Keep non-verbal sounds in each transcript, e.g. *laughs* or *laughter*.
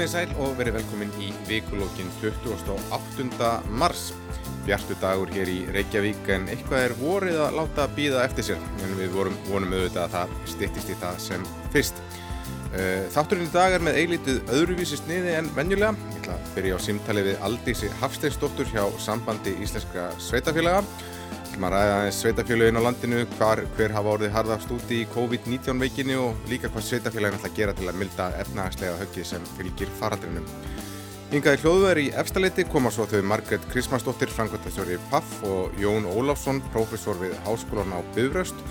Komið sæl og verið velkomin í vikulókin 28. mars. Bjartu dagur hér í Reykjavík en eitthvað er vorið að láta býða eftir sér en við vorum, vonum auðvitað að það stittist í það sem fyrst. Eh, þátturinn í dag er með eilítið öðruvísi sniði en venjulega. Ég ætla að byrja á símtali við Aldísi Hafsteinsdóttur hjá Sambandi Íslenska Sveitafélaga. Maður ræði aðeins sveitafélagin á landinu, hvar, hver hafa orðið harðast úti í COVID-19 veikinu og líka hvað sveitafélagin ætla að gera til að milda efnahagslega höggi sem fylgir faraldrinum. Yngaði hljóðverð í efstaleiti koma svo þau Margret Krismansdóttir, frangvöldastjóri PAF og Jón Ólafsson, prófessor við Háskólan á Bifröst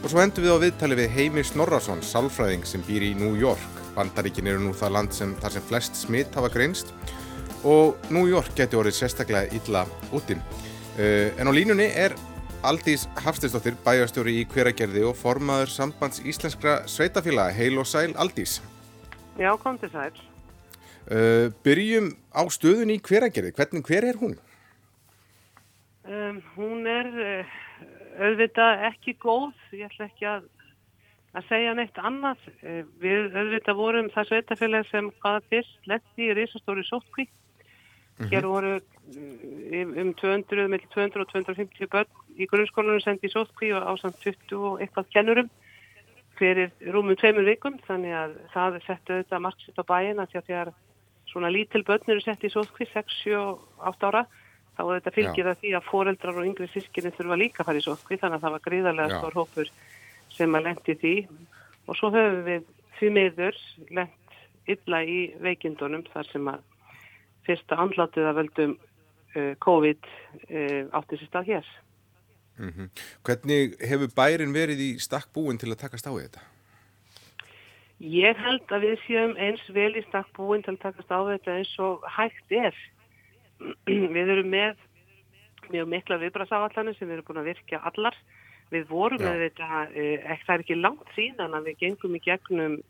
og svo endur við á viðtali við Heimir Snorrason, salfræðing sem býr í New York. Bandaríkin eru nú það land sem þar sem flest smitt hafa greinst og New York geti orðið sérstaklega illa útinn. Uh, en á línunni er Aldís Hafstinsdóttir, bæjarstjóri í hveragerði og formaður sambands íslenskra sveitafélaga. Heil og sæl Aldís. Já, kom til sæl. Uh, byrjum á stöðun í hveragerði. Hvernig, hver er hún? Um, hún er uh, auðvitað ekki góð. Ég ætla ekki að, að segja neitt annað. Við auðvitað vorum það sveitafélag sem hvaða fyrst letti í risastóri sótkví. Mm -hmm. Hér voru um 200, með 200 og 250 börn í grunnskólanum sendi í sótkví og ásand 20 og eitthvað kennurum fyrir rúmum tveimur vikum. Þannig að það settu auðvitað margsitt á bæin að því að þegar svona lítil börn eru sett í sótkví 6, 7 og 8 ára þá þetta fylgir að því að foreldrar og yngri sískinni þurfa líka að fara í sótkví þannig að það var gríðarlega stór hópur sem að lendi því. Og svo höfum við því meður lend illa í veikindunum þar sem að fyrsta andlatið að veldum uh, COVID uh, átti sér stað hér. Mm -hmm. Hvernig hefur bærin verið í stakk búin til að takast á þetta? Ég held að við séum eins vel í stakk búin til að takast á þetta eins og hægt er. *clears throat* við erum með mjög mikla viðbrasáallanir sem við erum búin að virka allar. Við vorum Já. með þetta, uh, það er ekki langt síðan að við gengum í gegnum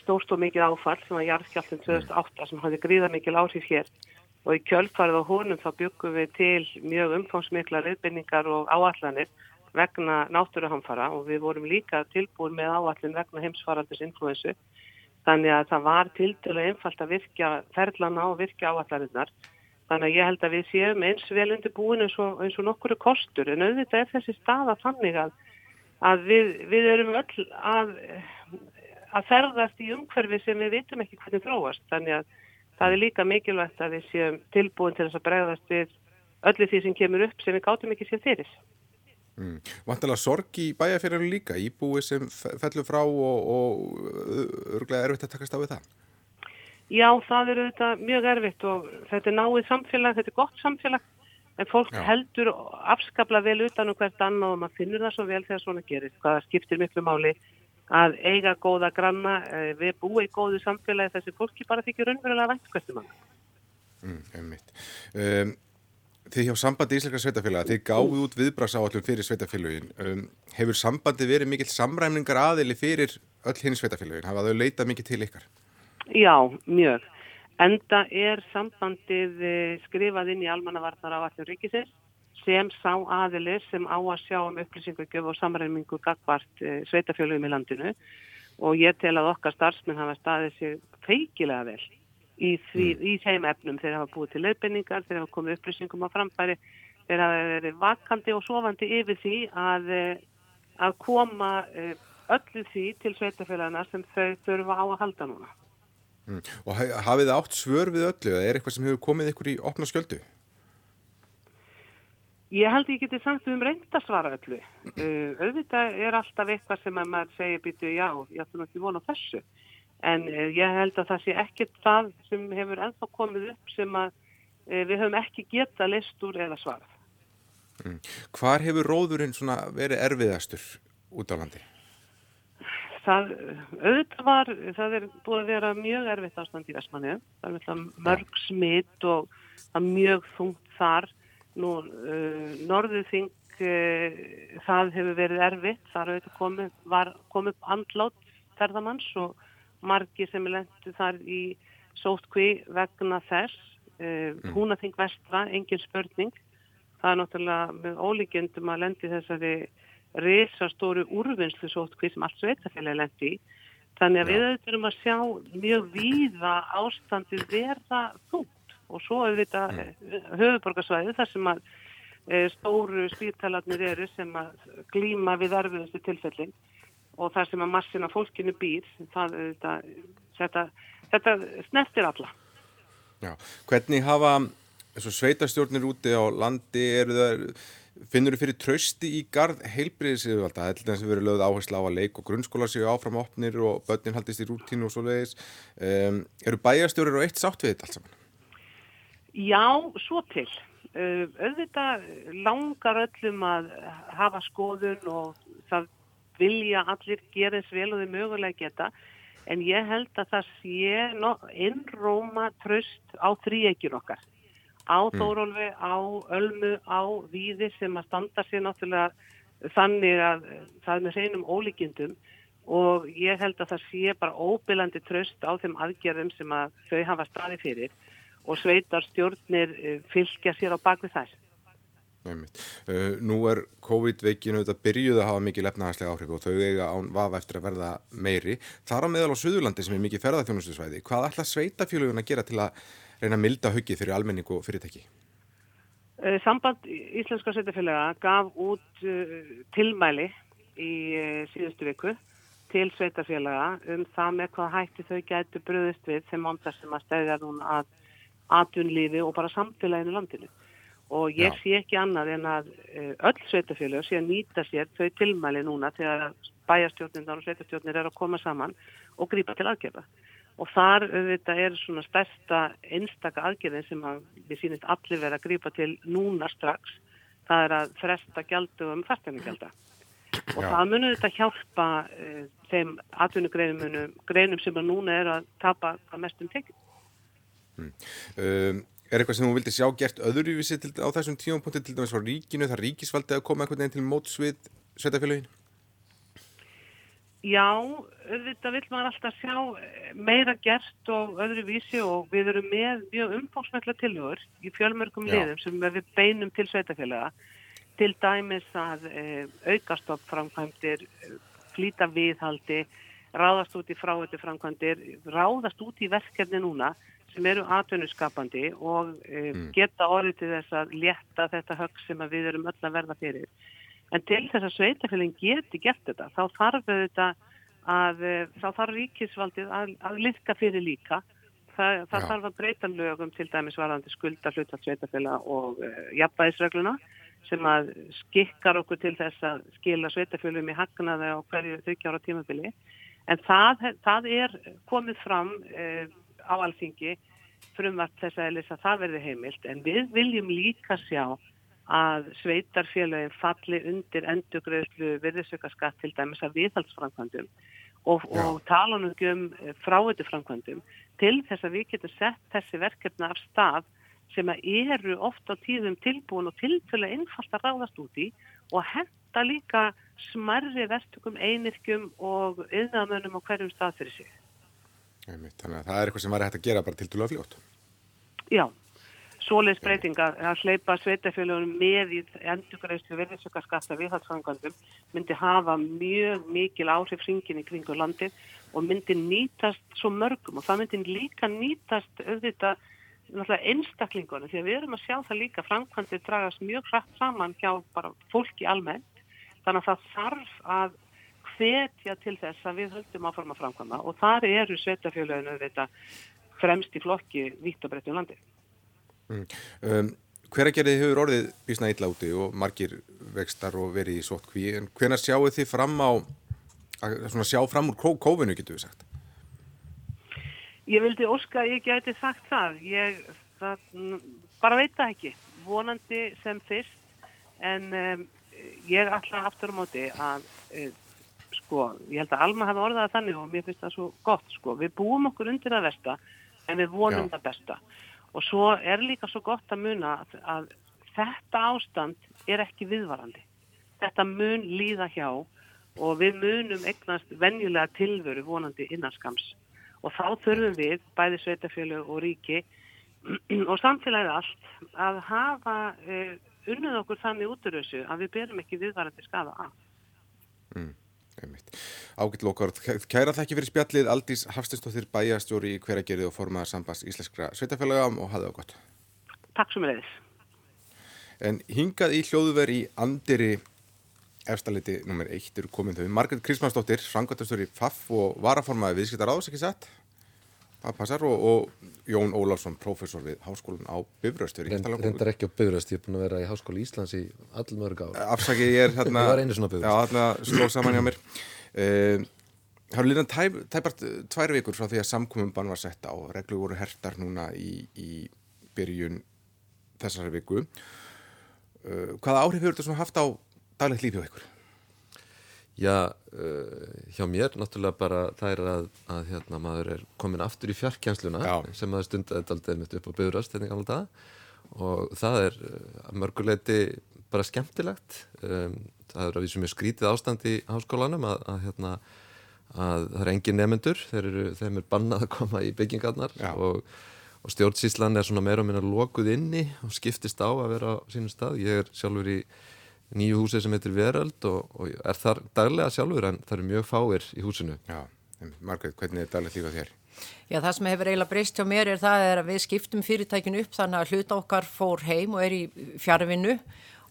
stórt og mikið áfall sem var jarðskjálfum 2008 sem hafði gríða mikil áhrif hér. Og í kjölfarið á honum þá byggum við til mjög umfámsmikla reyðbynningar og áallanir vegna náttúruhamfara og við vorum líka tilbúin með áallin vegna heimsfaraldis influensu þannig að það var til dælu einfalt að virkja ferlana og virkja áallarinnar þannig að ég held að við séum eins vel undir búin eins og, eins og nokkuru kostur. En auðvitað er þessi staða þannig að, að við, við erum öll að að ferðast í umhverfi sem við vitum ekki hvernig þróast. Þannig að það er líka mikilvægt að við séum tilbúin til þess að bregðast við öllu því sem kemur upp sem við gátum ekki sér fyrir. Mm. Vantilega sorg í bæjarfélaginu líka, íbúi sem fellur frá og, og örglega erfitt að takast á við það? Já, það eru þetta mjög erfitt og þetta er náið samfélag, þetta er gott samfélag en fólk Já. heldur afskapla vel utan um hvert annað og maður finnur það svo vel þegar svona gerir, hvaða skiptir miklu máli að eiga góða granna, eh, við búum í góðu samfélagi þessi fólki bara þykir raunverulega vænt hversu mann. Mm, um, þið hjá sambandi Ísleika sveitafélaga, þið gáðu út viðbragsáallum fyrir sveitafélagin. Um, hefur sambandi verið mikill samræmningar aðili fyrir öll hinn sveitafélagin? Hafa þau leitað mikið til ykkar? Já, mjög. Enda er sambandið eh, skrifað inn í almannavarnar á allur ríkisins sem sá aðilir sem á að sjá um upplýsingugjöf og samræmingu gagvart e, sveitafjölugum í landinu og ég tel að okkar starfsmenn hafa staðið sér feikilega vel í, því, mm. í þeim efnum þeir hafa búið til leifinningar, þeir hafa komið upplýsingum á framfæri, þeir hafa verið vakandi og sofandi yfir því að, e, að koma e, öllu því til sveitafjölugana sem þau þurfa á að halda núna. Mm. Og hafið það átt svör við öllu eða er eitthvað sem hefur komið ykkur í opna sköldu? Ég held ég geti sagt um reynd að svara öllu. Uh, auðvitað er alltaf eitthvað sem að maður segir býtu já, ég ætlum ekki vona þessu. En uh, ég held að það sé ekkert það sem hefur ennþá komið upp sem að uh, við höfum ekki geta list úr eða svarað. Mm. Hvar hefur róðurinn verið erfiðastur út á landi? Það, auðvitað var, það er búið að vera mjög erfitt ástand í Vestmanni. Það er mörg smitt og er mjög þungt þar Nú, uh, Norðuþing, uh, það hefur verið erfitt, þar komið, var komið andlátt ferðamanns og margi sem er lendu þar í sótkví vegna þess. Uh. Húnaþing vestra, engin spörning. Það er náttúrulega með ólíkjöndum að lendi þessari risastóru úrvinnslu sótkví sem allt sveitafélagi lendi í. Þannig að við auðvitaðum að sjá mjög víða ástandi verða þútt og svo auðvitað mm. höfuborgarsvæði þar sem að e, stóru spítalarnir eru sem að glíma við erfiðustu tilfellin og þar sem að massina fólkinu býr, það, auðvitað, þetta, þetta snertir alla. Já, hvernig hafa sveitastjórnir úti á landi, það Finnur þið fyrir trösti í gard? Það er til þess að verið lögð áherslu á að leik og grunnskóla séu áfram opnir og börnin haldist í rútínu og svo leiðis. Um, eru bæjarstjórir og eitt sátt við þetta alls saman? Já, svo til. Uh, auðvitað langar öllum að hafa skoðun og það vilja allir gera þess vel og þau mögulega geta. En ég held að það sé innróma tröst á þrýekjur okkar á mm. Þórólfi, á Ölmu, á Víði sem að standa sér náttúrulega þannig að það er með hreinum ólíkindum og ég held að það sé bara óbylandi tröst á þeim aðgerðum sem að þau hafa staði fyrir og sveitar stjórnir eh, fylgja sér á bakvið þess. Uh, nú er COVID-veikinu þetta byrjuð að hafa mikið lefnahagslega áhrif og þau eiga án vafa eftir að verða meiri. Það er á meðal á Suðurlandi sem er mikið ferðarþjónustusvæði. Hvað ætla sveitafjölugun að gera til að reyna að milda höggið fyrir almenning og fyrirtæki? Eh, samband Íslenska Sveitafélaga gaf út uh, tilmæli í uh, síðustu viku til Sveitafélaga um það með hvað hætti þau gætu bröðist við þeim mondar sem að stæðja núna að atvinnlífi og bara samfélaginu landinu. Og ég Já. sé ekki annað en að uh, öll Sveitafélag sé að nýta sér þau tilmæli núna þegar bæjarstjórnindar og Sveitafjórnir er að koma saman og grípa til aðgerða og þar auðvitað er svona stærsta einstaka aðgerðin sem að við sínist allir verið að grípa til núna strax það er að fresta gældu um fasteignagjálda og Já. það munur þetta hjálpa uh, þeim atvinnugreinum sem að núna er að tapa að mestum tekið hmm. um, Er eitthvað sem þú vildi sjá gert öðruvísi til, á þessum tíum punkti til dæmis á ríkinu, það ríkisvaldi að koma einhvern veginn til mótsvið sveitafélaginu? Já, auðvitað vil maður alltaf sjá eh, meira gert og öðru vísi og við erum með mjög umfóksmætla tilhör í fjölmörgum liðum sem við beinum til sveitafélaga til dæmis að e, aukastopp framkvæmdir, flýta viðhaldi, ráðast út í fráhættu framkvæmdir, ráðast út í verkefni núna sem eru atvinnuskapandi og e, mm. geta orðið til þess að létta þetta högg sem við erum öll að verða fyrir. En til þess að sveitafélagin geti gert þetta, þá þarf þetta að, eh, þá þarf ríkisvaldið að, að liðka fyrir líka. Það, það þarf að breyta lögum til dæmis varðandi skulda hlutat sveitafélag og uh, jafnbæðisregluna sem að skikkar okkur til þess að skila sveitafélagum í hagnaði á hverju þryggjára tímabili. En það, það er komið fram uh, á alþingi frumvart þess að það verði heimilt en við viljum líka sjá að sveitarfélagin falli undir endurgröðslu virðisökkaskatt til dæmis að viðhaldsframkvæmdum og, og tala nú um eh, fráötu framkvæmdum til þess að við getum sett þessi verkefna af stað sem eru ofta á tíðum tilbúin og tilfælega innfalt að ráðast út í og henda líka smarri verktökum, einirkjum og yðnaðmönnum á hverjum stað fyrir sig. Þannig að það er eitthvað sem var hægt að gera bara til dúlega fljótt. Já, svoleiðs breytinga að hleypa sveitafélagunum með í endurgræslu verðisökkarskatta viðhalsfangandum myndi hafa mjög mikil áhrif hringin í kringu landi og myndi nýtast svo mörgum og það myndi líka nýtast auðvitað einstaklingunum því að við erum að sjá það líka framkvæmdið dragast mjög hrætt saman hjá bara fólki almennt þannig að það þarf að hvetja til þess að við höldum áforma framkvæmda og þar eru sveitafélagunum auðvitað fremst í flokki vitt og breyttum landi. Mm. Um, Hveragerði hefur orðið bísna illa úti og margir vextar og verið í sótt kví en hvena sjáu þið fram á að sjá fram úr kófinu getur við sagt? Ég vildi óska að ég geti sagt það ég það, bara veit það ekki vonandi sem fyrst en um, ég alltaf aftur á móti að um, sko, ég held að Alma hafa orðað þannig og mér finnst það svo gott sko, við búum okkur undir að versta en við vonum Já. það besta Og svo er líka svo gott að muna að, að þetta ástand er ekki viðvarandi. Þetta mun líða hjá og við munum eignast venjulega tilveru vonandi innanskams. Og þá þurfum við, bæði sveitafjölu og ríki *clears throat* og samfélagið allt, að hafa uh, unnið okkur þannig út úr þessu að við berum ekki viðvarandi skafa af. Mm. Ágitt lókar, kæra þakki fyrir spjallið Aldís Hafstinsdóttir bæjastjóri í hveragerði og formaðar sambands íslenskra sveitafélaga og hafði á gott. Takk sem leiðis. En hingað í hljóðuveri Andiri efstaliti nr. 1 eru komin þau. Margret Krismansdóttir, frangværtastur í FAF og varaformaði viðskiptar áðs, ekki satt? Það passar og, og Jón Ólafsson, professor við Háskólan á Bifröst. Reyndar ekki á Bifröst, ég er búin að vera í Háskóli Íslands í allum örg ára. Afsaki, ég er *laughs* hérna... Það var einu svona Bifröst. Já, hérna slóð saman hjá mér. Uh, það eru líðan tæp, tæpart tvær vikur frá því að samkomum bann var sett á. Reglu voru hertar núna í, í byrjun þessari viku. Uh, hvaða áhrif hefur þetta haft á daglegt lífi á ykkur? Já, uh, hjá mér náttúrulega bara það er að, að hérna, maður er komin aftur í fjarkjænsluna sem maður stundaði aldrei mitt upp á byggrast og það er að mörguleiti bara skemmtilegt. Um, það er að við sem er skrítið ástand í háskólanum að, að, hérna, að það er engin nefnendur þeir eru, þeim er bannað að koma í byggingarnar og, og stjórnsíslan er svona meira og minna lokuð inni og skiptist á að vera á sínum stað. Ég er sjálfur í nýju húsi sem heitir Veröld og, og er þar daglega sjálfur en það eru mjög fáir í húsinu. Já, Margreit, hvernig er daglegt líka þér? Já, það sem hefur eiginlega breyst hjá mér er það er að við skiptum fyrirtækinu upp þannig að hluta okkar fór heim og er í fjárvinnu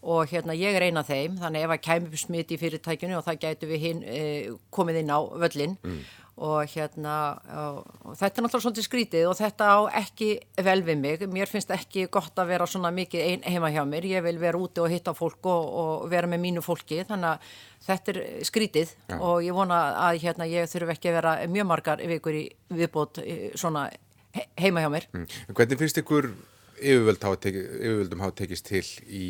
og hérna ég er eina þeim þannig ef að kemur smit í fyrirtækinu og það gætu við hinn eh, komið inn á völlin mm og hérna og þetta er náttúrulega svolítið skrítið og þetta á ekki vel við mig mér finnst ekki gott að vera svona mikið ein, heima hjá mér, ég vil vera úti og hitta fólk og, og vera með mínu fólki þannig að þetta er skrítið ja. og ég vona að hérna ég þurfu ekki að vera mjög margar vikur í viðbót svona heima hjá mér mm. Hvernig finnst ykkur yfirvöldum hafa tekist til í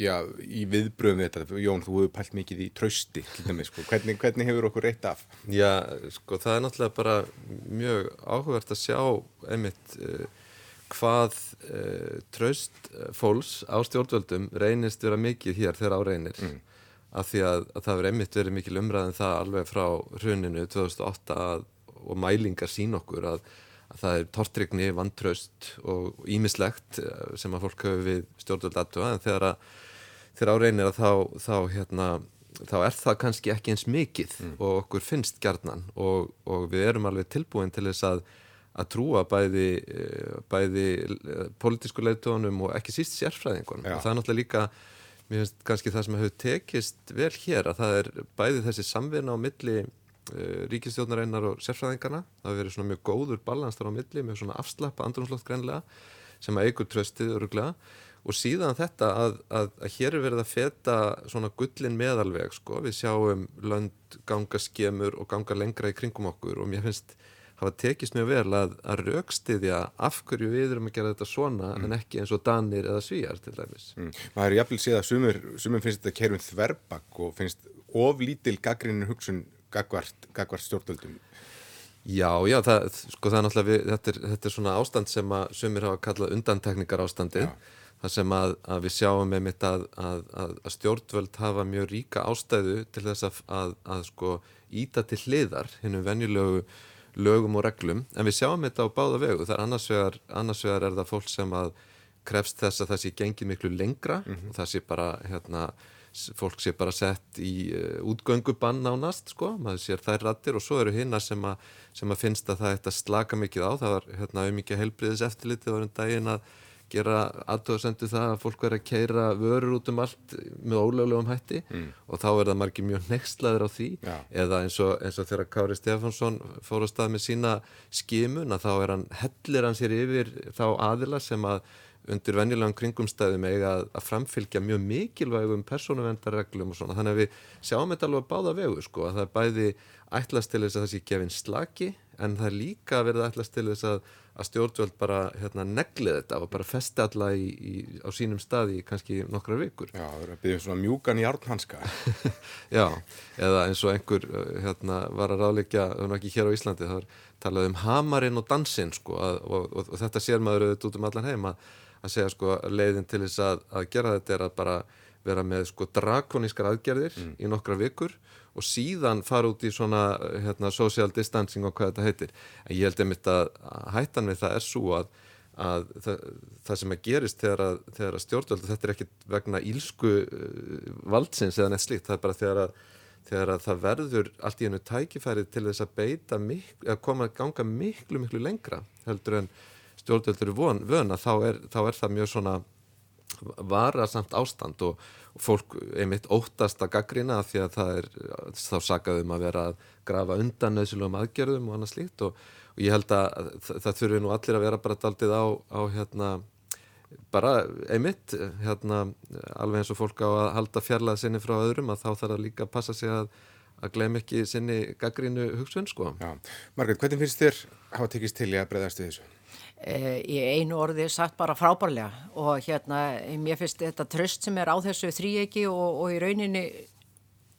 já, í viðbröðum við þetta Jón, þú hefur pælt mikið í trausti dæmis, sko. hvernig, hvernig hefur okkur reitt af? Já, sko, það er náttúrulega bara mjög áhugavert að sjá einmitt uh, hvað uh, traust fólks á stjórnvöldum reynist vera mikið hér þegar áreinir mm. af því að, að það verður einmitt verið mikil umræðin það alveg frá hruninu 2008 að, og mælingar sín okkur að að það er tortrygni, vantraust og ímislegt eh, sem að fólk hafi við stjórnvöld aðtöða en þegar að þegar áreinir að þá, þá, hérna, þá er það kannski ekki eins mikið mm. og okkur finnst gjarnan. Og, og við erum alveg tilbúin til þess að, að trúa bæði, eh, bæði eh, politísku leitónum og ekki síst sérfræðingunum. Og það er náttúrulega líka, mér finnst kannski það sem hefur tekist vel hér að það er bæði þessi samvinna á milli eh, ríkistjónareinar og sérfræðingarna það hefur verið svona mjög góður balanstar á milli með svona afslappa andrumslótt greinlega sem að eigur tröstið öruglega og síðan þetta að, að, að hér er verið að feta svona gullin meðalveg sko, við sjáum lönd ganga skemur og ganga lengra í kringum okkur og mér finnst hafa tekist mjög vel að, að raukstiðja af hverju við erum að gera þetta svona mm. en ekki eins og danir eða svíjar til dæmis. Mm. Það er jafnvel síðan að sumur, sumur finnst þetta kerfin þverbakk og finnst oflítil gaggrinin hugsun gagvart, gagvart stjórnvöldum. Já, já, það, sko það er náttúrulega, við, þetta, er, þetta er svona ástand sem að sumir hafa kallað undantekningar ástandið. Þar sem að, að við sjáum með mitt að, að, að stjórnvöld hafa mjög ríka ástæðu til þess að sko íta til hliðar hinnum venjulegu lögum og reglum en við sjáum þetta á báða vegu þar annars vegar, annars vegar er það fólk sem að krefst þess að það sé gengið miklu lengra mm -hmm. og það sé bara hérna fólk sé bara sett í uh, útgöngubann nánast sko, maður sér þær rattir og svo eru hinnar sem, sem að finnst að það ætti að slaka mikið á, það var hérna mikið heilbriðis eftirlitið á um daginn að gera aðtöðasendu það að fólk verður að keira vörur út um allt með ólögulegum hætti mm. og þá er það margir mjög nextlaður á því ja. eða eins og, eins og þegar Kári Stefánsson fór á stað með sína skimun að þá er hann, hellir hann sér yfir þá aðila sem að undir venjulegum kringumstæðum eiga að, að framfylgja mjög mikilvægum persónuvendarreglum og svona þannig að við sjáum þetta alveg báða vegu sko að það er bæði ætlast til þess að það sé gefinn slaki en það er líka verið ætlast til þess að að stjórnvöld bara hérna, neglið þetta og bara festi alla í, í, á sínum staði í kannski nokkra vikur. Já, það er að byggja um svona mjúkan í árnhanska. *laughs* Já, eða eins og einhver hérna, var að ráleikja, það var ekki hér á Íslandi, það var talað um hamarinn og dansinn sko að, og, og, og þetta sér maður auðvitað út um allan heim að, segja sko leiðin til þess að, að gera þetta er að bara vera með sko drakonískar aðgerðir mm. í nokkra vikur og síðan fara út í svona hérna, social distancing og hvað þetta heitir en ég held einmitt að hættan við það er svo að, að það, það sem að gerist þegar að, þegar að stjórnvöldu þetta er ekkit vegna ílsku uh, valdsins eða neitt slíkt, það er bara þegar að þegar að það verður allt í hennu tækifæri til þess að beita mik að koma að ganga miklu miklu lengra heldur en stjórnvöldur von, vöna þá er, þá er það mjög svona varasamt ástand og, og fólk einmitt óttast að gaggrina því að það er þá sagaðum að vera að grafa undan nöðsulum aðgerðum og annað slíkt og, og ég held að það, þurfi nú allir að vera bara daldið á, á hérna bara einmitt hérna alveg eins og fólk á að halda fjarlað sinni frá öðrum að þá þarf að líka passa sig að að glem ekki sinni gaggrínu hugsun sko. Já, Margreit, hvernig finnst þér hafa tekist til í að breyðast við þessu? Eh, í einu orði sagt bara frábærlega. Og hérna mér finnst þetta tröst sem er á þessu þríegi og, og í rauninni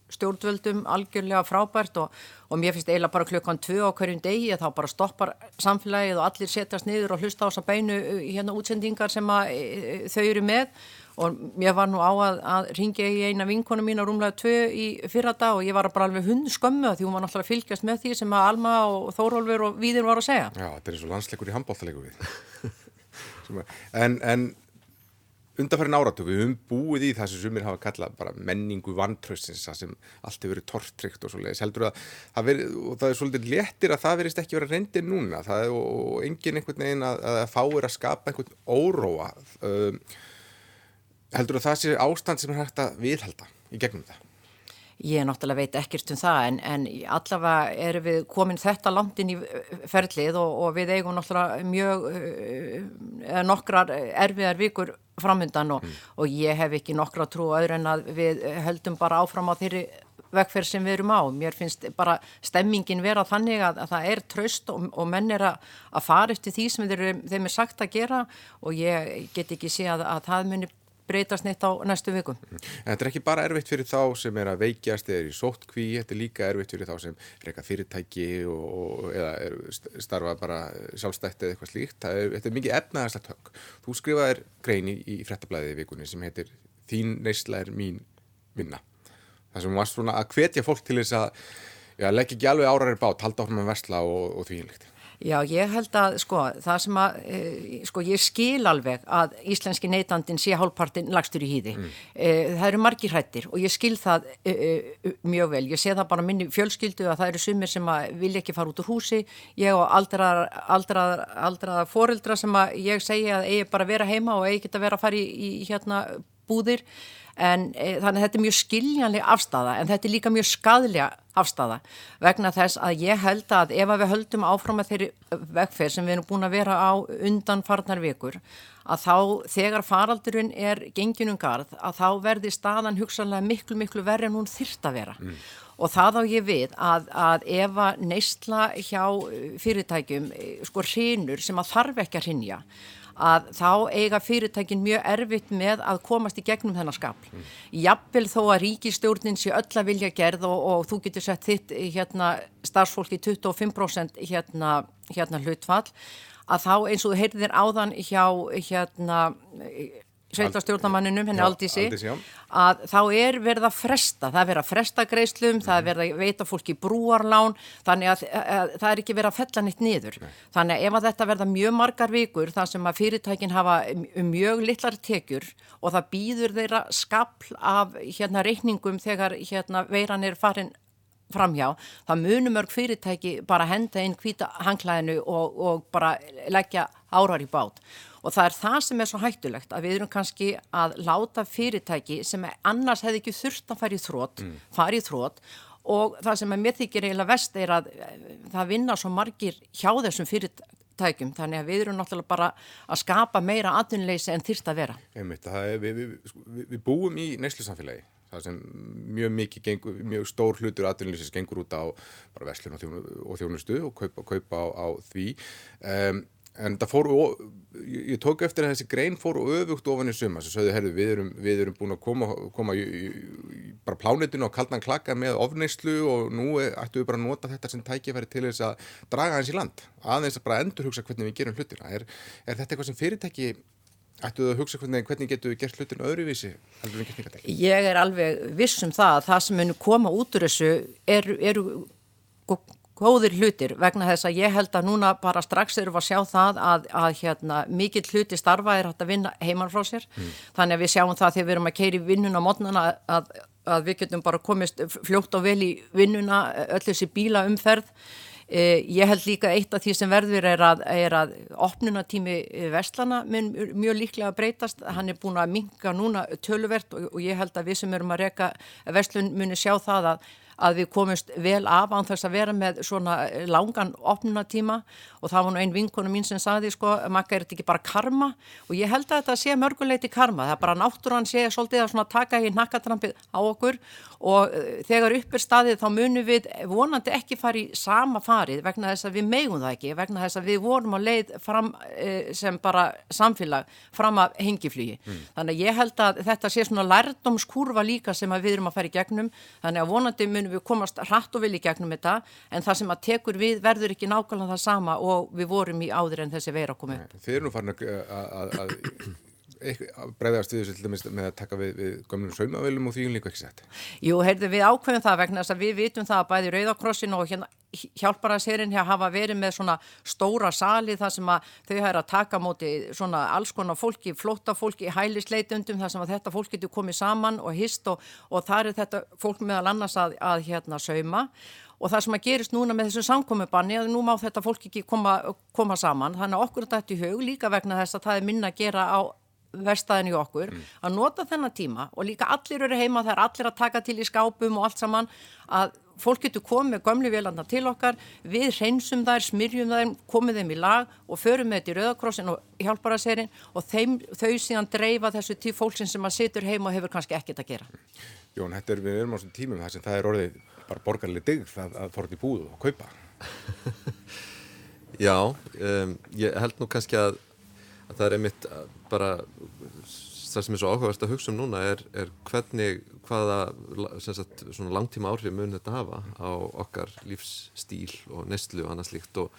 stjórnvöldum algjörlega frábært og, og mér finnst eiginlega bara klukkan tvö á hverjum degi að þá bara stoppar samfélagið og allir setjast niður og hlusta á þess að beinu hérna útsendingar sem að, e, þau eru með og mér var nú á að, að ringja í eina vinkonu mín á rúmlega tvö í fyrra dag og ég var bara alveg hund skömmu því hún var náttúrulega fylgjast með því sem að Alma og Þórólfur og Víðir var að segja. Já, þetta er eins og landsleikur í handbóltalegur við. *laughs* en, en undanfærin áratu, við höfum búið í það sem sumir hafa kallað bara menningu vantrössins sem allt hefur verið tortrykt og svoleiðis heldur að það veri, og það er svolítið léttir að það verist ekki verið reyndir núna það er og, og engin einhvern veginn að, að fáir að skapa einhvern óróa um, heldur að það sé ástand sem er hægt að viðhalda í gegnum það? Ég náttúrulega veit ekkert um það en, en allavega erum við komin þetta langt inn í ferlið og, og við eigum náttúrulega mjög uh, nokkrar erfiðar vikur framöndan og, mm. og ég hef ekki nokkra trú öðru en að við höldum bara áfram á þeirri vegferð sem við erum á. Mér finnst bara stemmingin vera þannig að, að það er tröst og, og menn er að, að fara eftir því sem þeir, þeim er sagt að gera og ég get ekki sé að, að það munir breytast neitt á næstu vikum. En þetta er ekki bara erfitt fyrir þá sem er að veikjast eða er í sóttkví, þetta er líka erfitt fyrir þá sem reyka fyrirtæki og, eða er, starfa bara sjálfstætti eða eitthvað slíkt. Er, þetta er mikið efnaðarslega tök. Þú skrifaðir greini í, í frettablaðið vikunni sem heitir Þín neysla er mín vinna. Það sem var svona að hvetja fólk til þess að já, leggja ekki alveg árarir bát, halda áfram að versla og, og því einlegt. Já, ég held að, sko, það sem að, e, sko, ég skil alveg að íslenski neytandin sé hálfpartin lagstur í hýði. Mm. E, það eru margir hrættir og ég skil það e, mjög vel. Ég sé það bara minni fjölskyldu að það eru sumir sem að vilja ekki fara út úr húsi. Ég og aldraða aldra, aldra foreldra sem að ég segja að eigi bara vera heima og eigi geta vera að fara í, í hérna búðir en e, þannig að þetta er mjög skiljanlega afstafa en þetta er líka mjög skadlega afstafa vegna þess að ég held að ef að við höldum áfram að þeirri vegferð sem við erum búin að vera á undan farnar vikur að þá þegar faraldurinn er genginum garð að þá verði staðan hugsanlega miklu miklu verri en hún þyrst að vera mm. og það á ég við að, að ef að neistla hjá fyrirtækjum sko hrinur sem að þarf ekki að hrinja að þá eiga fyrirtækin mjög erfitt með að komast í gegnum þennan skapl. Mm. Jafnvel þó að ríkistjórnin sé öll að vilja gerð og, og þú getur sett þitt hérna, starfsfólki 25% hérna, hérna hlutfall að þá eins og þú heyrðir áðan hjá hérna sveitarstjórnamanninum, henni Aldísi, að þá er verið að fresta, það er verið að fresta greiðslum, það er verið að veita fólki brúarlán, þannig að, að, að það er ekki verið að fella nýtt niður. Nei. Þannig að ef að þetta verða mjög margar vikur, þar sem að fyrirtækin hafa mjög litlar tekjur og það býður þeirra skapl af hérna reikningum þegar hérna veiran er farin framhjá, það munum mörg fyrirtæki bara henda inn hvita hangklæðinu og, og bara leggja árar í bát og það er það sem er svo hættulegt að við erum kannski að láta fyrirtæki sem annars hefði ekki þurft að fara í þrótt, mm. fara í þrótt og það sem er mér þykir eiginlega vest er að eh, það vinna svo margir hjá þessum fyrirtækjum þannig að við erum náttúrulega bara að skapa meira atvinnleysi en þyrst að vera. Einmitt, er, við, við, við, við búum í neyslusamfélagi það sem mjög mikið gengur, mjög stór hlutur atvinnlýsins gengur út á bara veslun og þjónustu og kaupa, kaupa á, á því um, en það fór, ég tók eftir að þessi grein fór öfugt ofan í suma sem sögðu, herru, við erum, við erum búin að koma, koma í, í bara plánitinu og kaldan klaka með ofneyslu og nú ættum við bara að nota þetta sem tækifæri til þess að draga hans í land aðeins að bara endur hugsa hvernig við gerum hlutina er, er þetta eitthvað sem fyrirtæki ættu að hugsa hvernig, hvernig getur við gert hlutin öðruvísi? Ég er alveg viss um það að það sem munir koma út úr þessu eru, eru góðir hlutir vegna þess að ég held að núna bara strax erum við að sjá það að, að hérna, mikill hluti starfa er hægt að vinna heimann frá sér mm. þannig að við sjáum það þegar við erum að keira í vinnun á mótnana að að við getum bara komist fljótt og vel í vinnuna öll þessi bílaumferð Eh, ég held líka eitt af því sem verður er að, er að opnunatími Vestlana mun mjög líklega að breytast. Hann er búin að minga núna töluvert og, og ég held að við sem erum að reyka Vestlun muni sjá það að að við komumst vel af án þess að vera með svona langan opnunatíma og það var nú einn vinkonu mín sem saði sko, makka er þetta ekki bara karma? Og ég held að þetta sé mörguleiti karma, það er bara náttúrann sé svolítið að svona taka í nakkatrampið á okkur. Og uh, þegar upp er staðið þá munum við vonandi ekki fara í sama farið vegna þess að við meigum það ekki, vegna þess að við vorum á leið fram uh, sem bara samfélag fram að hengiflugi. Mm. Þannig að ég held að þetta sé svona lærdomskurva líka sem við erum að fara í gegnum, þannig að vonandi munum við komast hratt og vilja í gegnum þetta en það sem að tekur við verður ekki nákvæmlega það sama og við vorum í áður en þessi veira komið. Þið eru nú farin að breyðast við þessu með að taka við, við gömlum saumavelum og því hún líka ekki sett. Jú, heyrðu við ákveðum það vegna þess að við vitum það að bæði Rauðakrossin og hérna hjálparaðsherinn hafa verið með svona stóra sali þar sem að þau hægir að taka móti svona alls konar fólki, flótta fólki, hælisleitundum þar sem að þetta fólk getur komið saman og hist og, og þar er þetta fólk meðal annars að, að hérna sauma. Og það sem að gerist núna með þessu samkomiðbanni að nú má þetta fólk ekki koma, koma saman. Þannig að okkur þetta í hug líka vegna þess að það er minna að gera á verstaðin í okkur mm. að nota þennan tíma og líka allir eru heima það er allir að taka til í skápum og allt saman að fólk getur komið gömlu vélanda til okkar við hreinsum þær, smyrjum þær komið þeim í lag og förum með þetta í Rauðakrossin og hjálparaserinn og þeim, þau síðan dreifa þessu til fólksinn sem að situr heima og hefur kannski ekkert að gera Jón, þetta er við erum á þessum tímum þar sem það er orðið bara borgarlega digð að, að til búð og kaupa *laughs* Já, um, ég held nú kannski að það er einmitt uh, bara það sem er svo áhugavert að hugsa um núna er, er hvernig hvaða sagt, langtíma áhrif mun þetta hafa á okkar lífsstíl og nestlu og annað slíkt. Og,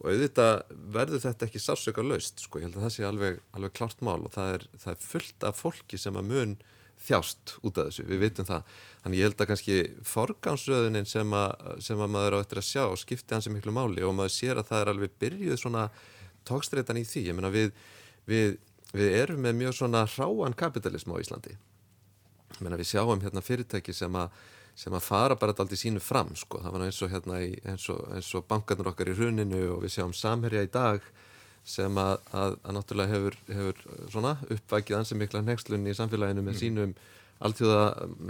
og auðvitað verður þetta ekki sársöka laust sko, ég held að það sé alveg, alveg klart mál og það er, það er fullt af fólki sem að mun þjást út af þessu, við vitum það. Þannig ég held að kannski forgánsröðunin sem að, sem að maður á eftir að sjá skipti hans í miklu máli og maður sér að það er alveg byrjuð svona tókstreitan í því, ég meina við, við, við erum með mjög svona hráan kapitalism á Íslandi ég meina við sjáum hérna fyrirtæki sem að sem að fara bara alltaf sínu fram sko. það var eins og, hérna í, eins, og, eins og bankarnir okkar í hruninu og við sjáum samherja í dag sem að, að, að náttúrulega hefur, hefur svona uppvækið ansið mikla nexlunni í samfélaginu með mm. sínum alltjóða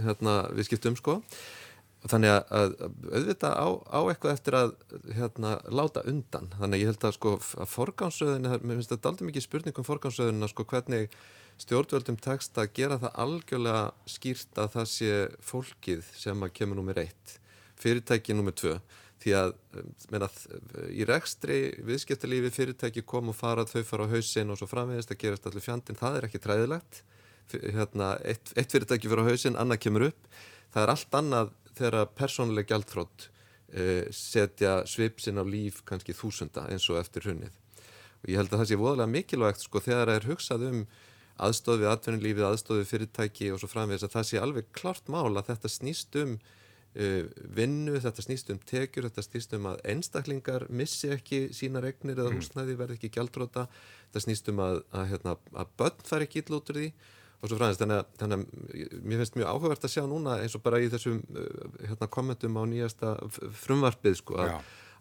hérna, við skiptum sko Þannig að, að auðvitað á, á eitthvað eftir að hérna, láta undan. Þannig að ég held að, sko, að forgánsröðin, mér finnst þetta aldrei mikið spurning um forgánsröðin að sko, hvernig stjórnvöldum tekst að gera það algjörlega skýrt að það sé fólkið sem að kemur nummið reitt, fyrirtæki nummið tvö. Því að, meina, í rekstri viðskiptalífi fyrirtæki kom og fara, þau fara á hausin og svo framvegist að gerast allir fjandin. Það er ekki træðilegt. Hérna, eitt, eitt fyrirtæki fyrir á hausin, annað kemur upp. Það er allt annað þegar persónuleg gjaldþrótt eh, setja svipsinn á líf kannski þúsunda eins og eftir hunnið. Og ég held að það sé voðalega mikilvægt sko þegar það er hugsað um aðstóð við atvinnulífið, aðstóð við fyrirtæki og svo framvegis að það sé alveg klart mál að þetta snýst um uh, vinnu, þetta snýst um tekjur, þetta snýst um að einstaklingar missi ekki sína regnir eða mm. húsnæði verði ekki gjaldróta, þetta snýst um að, að, hérna, að börn fær ekki illútur því og svo fræðist, þannig, þannig að mér finnst mjög áhugavert að sjá núna eins og bara í þessum uh, hérna, kommentum á nýjasta frumvarpið sko, að,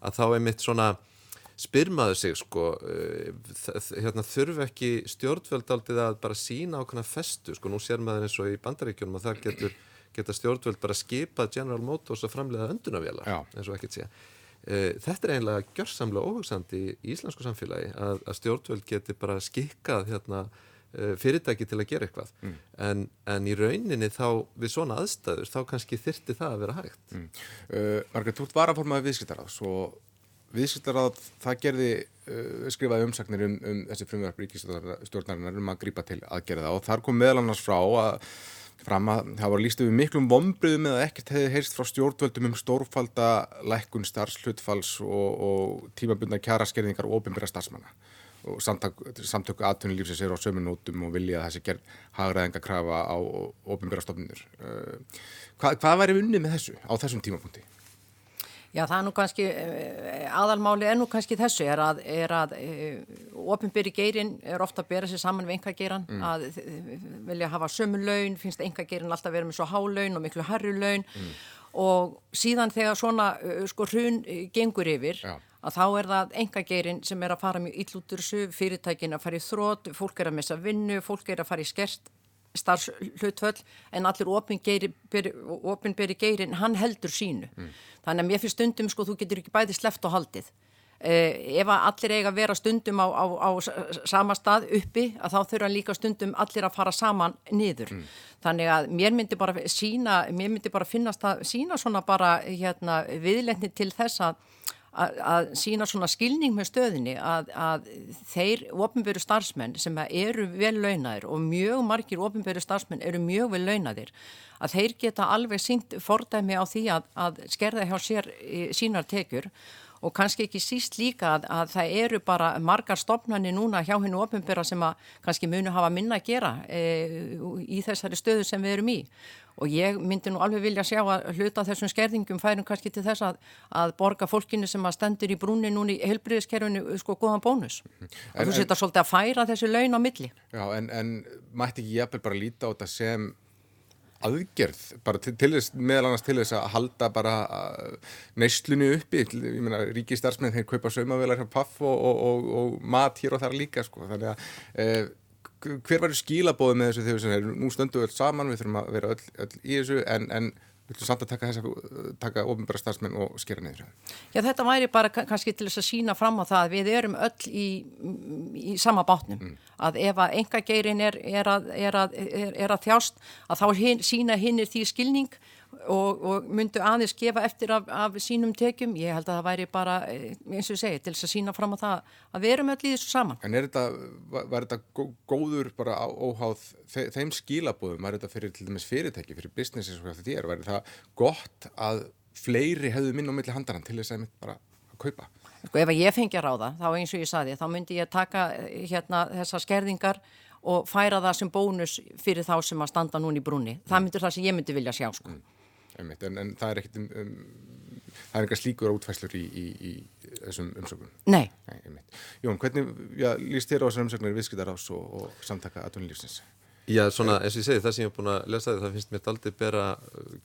að þá er mitt svona spyrmaðu sig sko uh, hérna, þurfu ekki stjórnvöld að bara sína ákveðna festu sko, nú sér maður eins og í bandaríkjunum að það getur, geta stjórnvöld bara skipað General Motors að framlega öndunavjala eins og ekkert sé. Uh, þetta er einlega gjörsamlega óhugsandi í íslensku samfélagi að, að stjórnvöld getur bara skikkað hérna Eh, fyrirtæki til að gera eitthvað mm. en, en í rauninni þá við svona aðstæður þá kannski þyrti það að vera hægt mm. uh, Margreit, þú ert varaformaði viðskiptaráð svo viðskiptaráð það gerði uh, skrifaði umsagnir um, um þessi frumverðar ríkistjórnarinnar um að grípa til aðgerða og þar kom meðal annars frá að fram að það var líst yfir miklum vombriðum eða ekkert hefði heyrst frá stjórnvöldum um stórfalda lækkun starfslutfalls og, og tímabundna kjaraskerðingar og ofinbæra starfsmanna og samtöku aðtunulífsins er á sömunótum og vilja að þessi gerð hagraðinga krafa á ofinbjörnastofnunur. Uh, hvað, hvað væri unnið með þessu á þessum tímapunkti? Já, það er nú kannski, eh, aðalmáli er nú kannski þessu, er að, að eh, ofinbyrri geirin er ofta að bera sér saman við enga geiran, mm. að eh, vilja hafa sömu laun, finnst enga geirin alltaf verið með svo há laun og miklu harru laun mm. og síðan þegar svona sko hrun gengur yfir, Já. Að þá er það enga geirin sem er að fara mjög illútur fyrirtækin að fara í þrótt, fólk er að missa vinnu, fólk er að fara í skert starfslutvöll en allir ofinberi geirin, hann heldur sínu. Mm. Þannig að mér finnst stundum sko þú getur ekki bæði sleft og haldið. Eh, ef allir eiga að vera stundum á, á, á sama stað uppi að þá þurfa líka stundum allir að fara saman niður. Mm. Þannig að mér myndi bara sína, mér myndi bara finnast að sína svona bara hérna, viðletni til þess að að, sína svona skilning með stöðinni að, að þeir ofinböru starfsmenn sem eru vel launadir og mjög margir ofinböru starfsmenn eru mjög vel launadir að þeir geta alveg sínt fordæmi á því að, að skerða hjá sér sínar tekjur. Og kannski ekki síst líka að, að það eru bara margar stopnarnir núna hjá hennu ofinböra sem að kannski munu hafa minna að gera e, í þessari stöðu sem við erum í og ég myndi nú alveg vilja sjá að hluta þessum skerðingum færum kannski til þess að, að borga fólkinu sem að stendur í brúni núni í heilbriðiskerfinu sko góðan bónus. En, og þú setja svolítið að færa þessu laun á milli. Já en, en mætti ekki jafnvel bara líta á þetta sem aðgerð, bara til, til þess meðal annars til þess að halda bara neyslunni uppi, ég meina ríki starfsmenn þeir kaupa saumavelar hjá paff og, og, og, og mat hér og þar líka sko, þannig að eh, hver var skilabóð með þessu þegar er nú stöndu öll saman, við þurfum að vera öll, öll í þessu en, en við ætlum samt að taka taka ofinbæra starfsmenn og skera niður Já þetta væri bara kannski til þess að sína fram á það að við erum öll í, í sama bátnum mm. að ef að enga geirin er, er, að, er, að, er að þjást að þá hin, sína hinnir því skilning og, og myndu aðeins gefa eftir af, af sínum tekjum, ég held að það væri bara eh, eins og segi, til þess að sína fram á það að við erum öll í þessu saman En er þetta, var, þetta góður bara óháð þe þeim skilabóðum var þetta fyrir til dæmis fyrirtæki, fyrir businesses og hvað þetta er, var það gott að fleiri hefðu minn á milli handarann til þess að bara að kaupa Sko ef ég fengi að ráða, þá eins og ég saði þá myndi ég taka eh, hérna þessar skerðingar og færa það sem bónus fyrir þá sem að standa núni í brúni. Það mm. myndur það sem ég myndi vilja sjá sko. Mm einmitt, en, en það er ekkert um, um, það er eitthvað slíkur útfæslur í, í, í þessum umsökun Nei, Nei Jón, hvernig já, líst þér á þessar umsöknir viðskiptarás og, og samtaka aðtunlífsins? Já, svona, eins og ég segi, það sem ég hef búin að lesa það finnst mér aldrei bera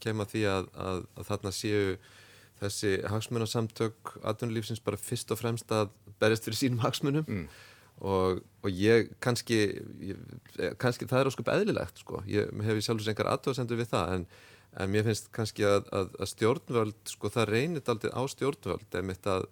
kema því að, að, að þarna séu þessi hagsmunarsamtök aðtunlífsins bara fyrst og fremst að berjast fyrir sínum hagsmunum. Mm. og, og ég kannski ég, kannski það er ósköp eðlilegt sko, ég hef sjálfsveits engar aðtóðsendur við það en en mér finnst kannski að, að, að stjórnvöld, sko það reynir aldrei á stjórnvöld emitt að,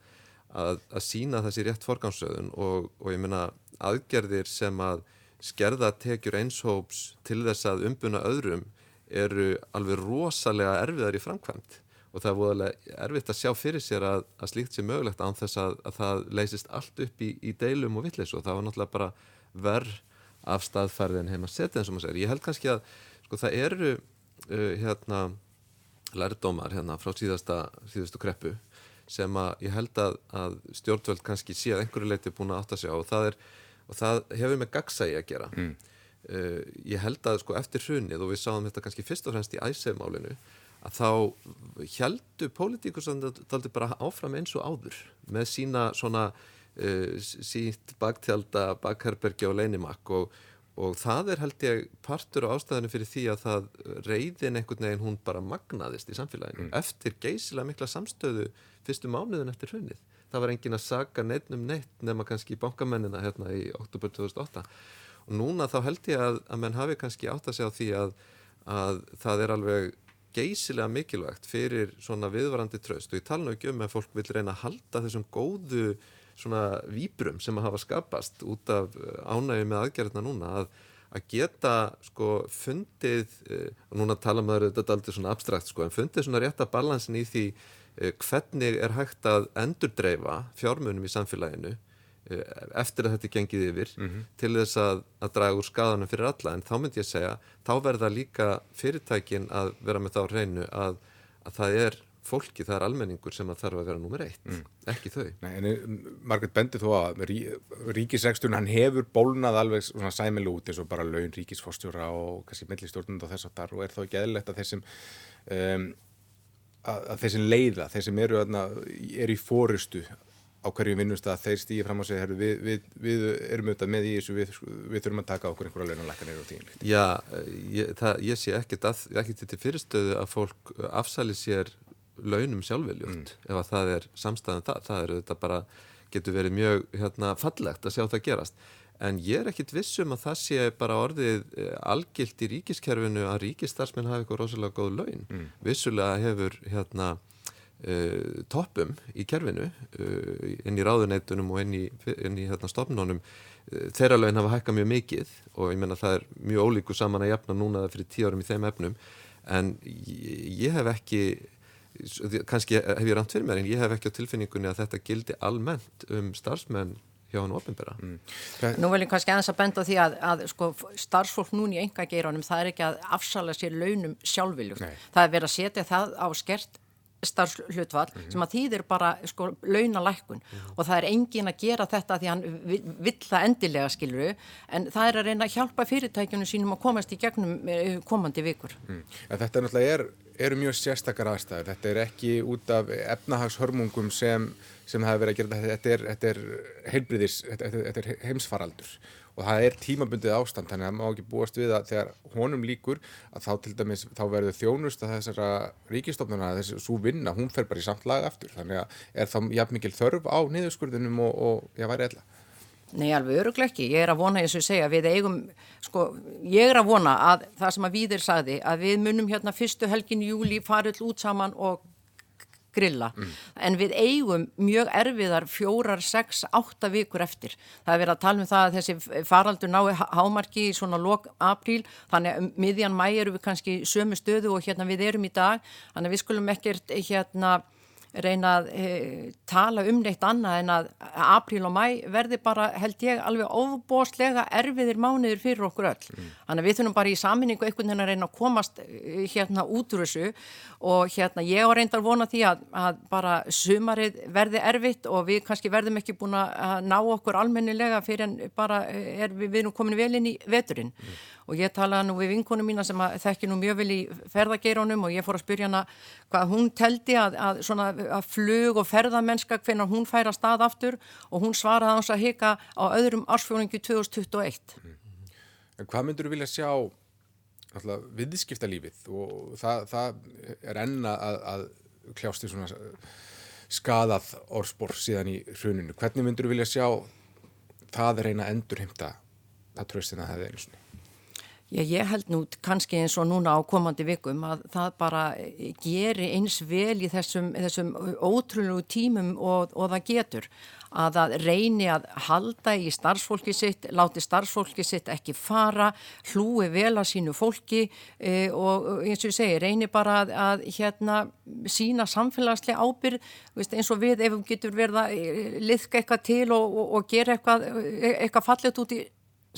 að sína þessi rétt forgámsöðun og, og ég minna aðgerðir sem að skerða tekjur einshóps til þess að umbuna öðrum eru alveg rosalega erfiðar í framkvæmt og það er voðalega erfitt að sjá fyrir sér að, að slíkt sé mögulegt án þess að, að það leysist allt upp í, í deilum og vittlis og það var náttúrulega bara verð af staðfærðin heima setið eins og maður segir. Ég held kannski að sko, það eru uh, hérna lærdómar hérna frá síðasta síðastu kreppu sem að ég held að, að stjórnvöld kannski sé að einhverju leiti búin að átta sig á og það, er, og það hefur með gagsægi að gera mm. uh, ég held að sko eftir hrunið og við sáum þetta kannski fyrst og fremst í æsefmálinu að þá heldu pólitíkusandaldi bara áfram eins og áður með sína svona uh, sínt baktjálta bakherbergi og leinimakk og og það er held ég partur á ástæðinu fyrir því að það reyðin einhvern veginn hún bara magnaðist í samfélaginu mm. eftir geysilega mikla samstöðu fyrstu mánuðin eftir hrunnið. Það var engin að saga neitt um neitt nema kannski bankamennina hérna í oktober 2008 og núna þá held ég að, að menn hafi kannski átt að segja á því að, að það er alveg geysilega mikilvægt fyrir svona viðvarandi tröst og ég tala nú ekki um að fólk vil reyna að halda þessum góðu svona výbrum sem að hafa skapast út af eh, ánægi með aðgerðina núna að, að geta sko fundið, eh, og núna tala maður þetta aldrei svona abstrakt sko, en fundið svona rétta balansin í því eh, hvernig er hægt að endurdreifa fjármunum í samfélaginu eftir að þetta er gengið yfir mm -hmm. til þess að, að draga úr skadanum fyrir alla en þá myndi ég segja, þá verða líka fyrirtækin að vera með þá reynu að, að það er fólki, það er almenningur sem að þarf að vera nummer eitt, mm. ekki þau Nei, en eh, Margret bendi þó að rí, ríkisregsturinn, hann hefur bólnað alveg svona sæmil út eins og bara laun ríkisforstjóra og kannski millistjórnund og þess að þar og er þá ekki eðlilegt að þessum um, að, að þeir sem leiða, þeir sem eru, eru í fórustu á hverju vinnustaf þeir stýði fram og segja við, við, við erum auðvitað með í þessu við, við þurfum að taka okkur einhverja launanlækkanir og tíðinlíkt. Já, ég, það, ég sé ekkert að, ekkert til fyrirstöðu að fólk afsæli sér launum sjálfveljútt mm. ef að það er samstæðan það, það er auðvitað bara getur verið mjög hérna, fallegt að sjá það gerast en ég er ekkit vissum að það sé bara orðið eh, algilt í ríkiskerfinu að ríkistarsminn hafi eitthvað rosalega góð laun mm. vissulega hefur hérna uh, toppum í kerfinu uh, inn í ráðuneytunum og inn í, inn í hérna, stofnunum uh, þeirra lögin hafa hækkað mjög mikið og ég menna það er mjög ólíku saman að jafna núna fyrir tíu árum í þeim efnum en ég, ég hef ekki kannski hef ég rænt fyrir mér en ég hef ekki á tilfinningunni að þetta gildi almennt um starfsmenn hjá hann ofinbera. Mm. Nú vil ég kannski aðeins að benda því að, að sko, starfsfólk núni í enga geiranum það er ekki að afsala sér launum sjálfviljum. Það er verið að setja það á skert starfslutvall mm -hmm. sem að þýðir bara sko launalækkun mm -hmm. og það er engin að gera þetta því hann vill það endilega skiluru en það er að reyna að hjálpa fyrirtækjunum sínum að komast í gegnum eh, komandi vikur. Mm. Ja, þetta er náttúrulega er, eru mjög sérstakar aðstæður, þetta er ekki út af efnahagshörmungum sem, sem hefur verið að gera þetta, þetta er, þetta er heilbriðis, þetta, þetta er heimsfaraldur og það er tímabundið ástand þannig að það má ekki búast við að þegar honum líkur að þá til dæmis þá verður þjónust að þessara ríkistofnuna þessi svo vinna, hún fer bara í samt lag aftur þannig að er þá jafn mikil þörf á niðurskurðunum og, og ég væri eðla Nei, alveg öruglega ekki. Ég er að vona, eins og segja, við eigum, sko, ég er að vona að það sem að Víðir sagði, að við munum hérna fyrstu helgin júli farið út saman og grilla. Mm. En við eigum mjög erfiðar fjórar, sex, átta vikur eftir. Það er verið að tala um það að þessi faraldur nái hámarki í svona lok apríl, þannig að um miðjan mæ eru við kannski sömu stöðu og hérna við erum í dag, þannig að við skulum ekkert hérna reyna að e, tala um neitt annað en að apríl og mæ verði bara held ég alveg óbóstlega erfiðir mánuður fyrir okkur öll. Mm. Þannig að við þurfum bara í saminningu einhvern veginn að reyna að komast e, hérna út úr þessu og hérna ég á reyndar vona því að, að bara sumarið verði erfitt og við kannski verðum ekki búin að ná okkur almennilega fyrir en bara er við, við erum komin vel inn í veturinn. Mm og ég talaði nú við vinkonum mína sem þekki nú mjög vel í ferðageirónum og ég fór að spyrja hana hvað hún teldi að, að, svona, að flug og ferðamennska hvernig hún færa stað aftur og hún svaraði hans að hika á öðrum ársfjóningu 2021. En hvað myndur þú vilja sjá alltaf, viðskiptalífið og það, það er enna að, að kljást í svona skadað orðspor síðan í hruninu. Hvernig myndur þú vilja sjá það reyna endurheimta það tröstina það einu sinni? Já, ég held nú kannski eins og núna á komandi vikum að það bara geri eins vel í þessum, þessum ótrúlegu tímum og, og það getur. Að það reyni að halda í starfsfólki sitt, láti starfsfólki sitt ekki fara, hlúi vel að sínu fólki e, og eins og ég segi, reyni bara að, að hérna sína samfélagslega ábyrg, veist, eins og við ef við getur verið að e, liðka eitthvað til og, og, og gera eitthvað, e, eitthvað fallet út í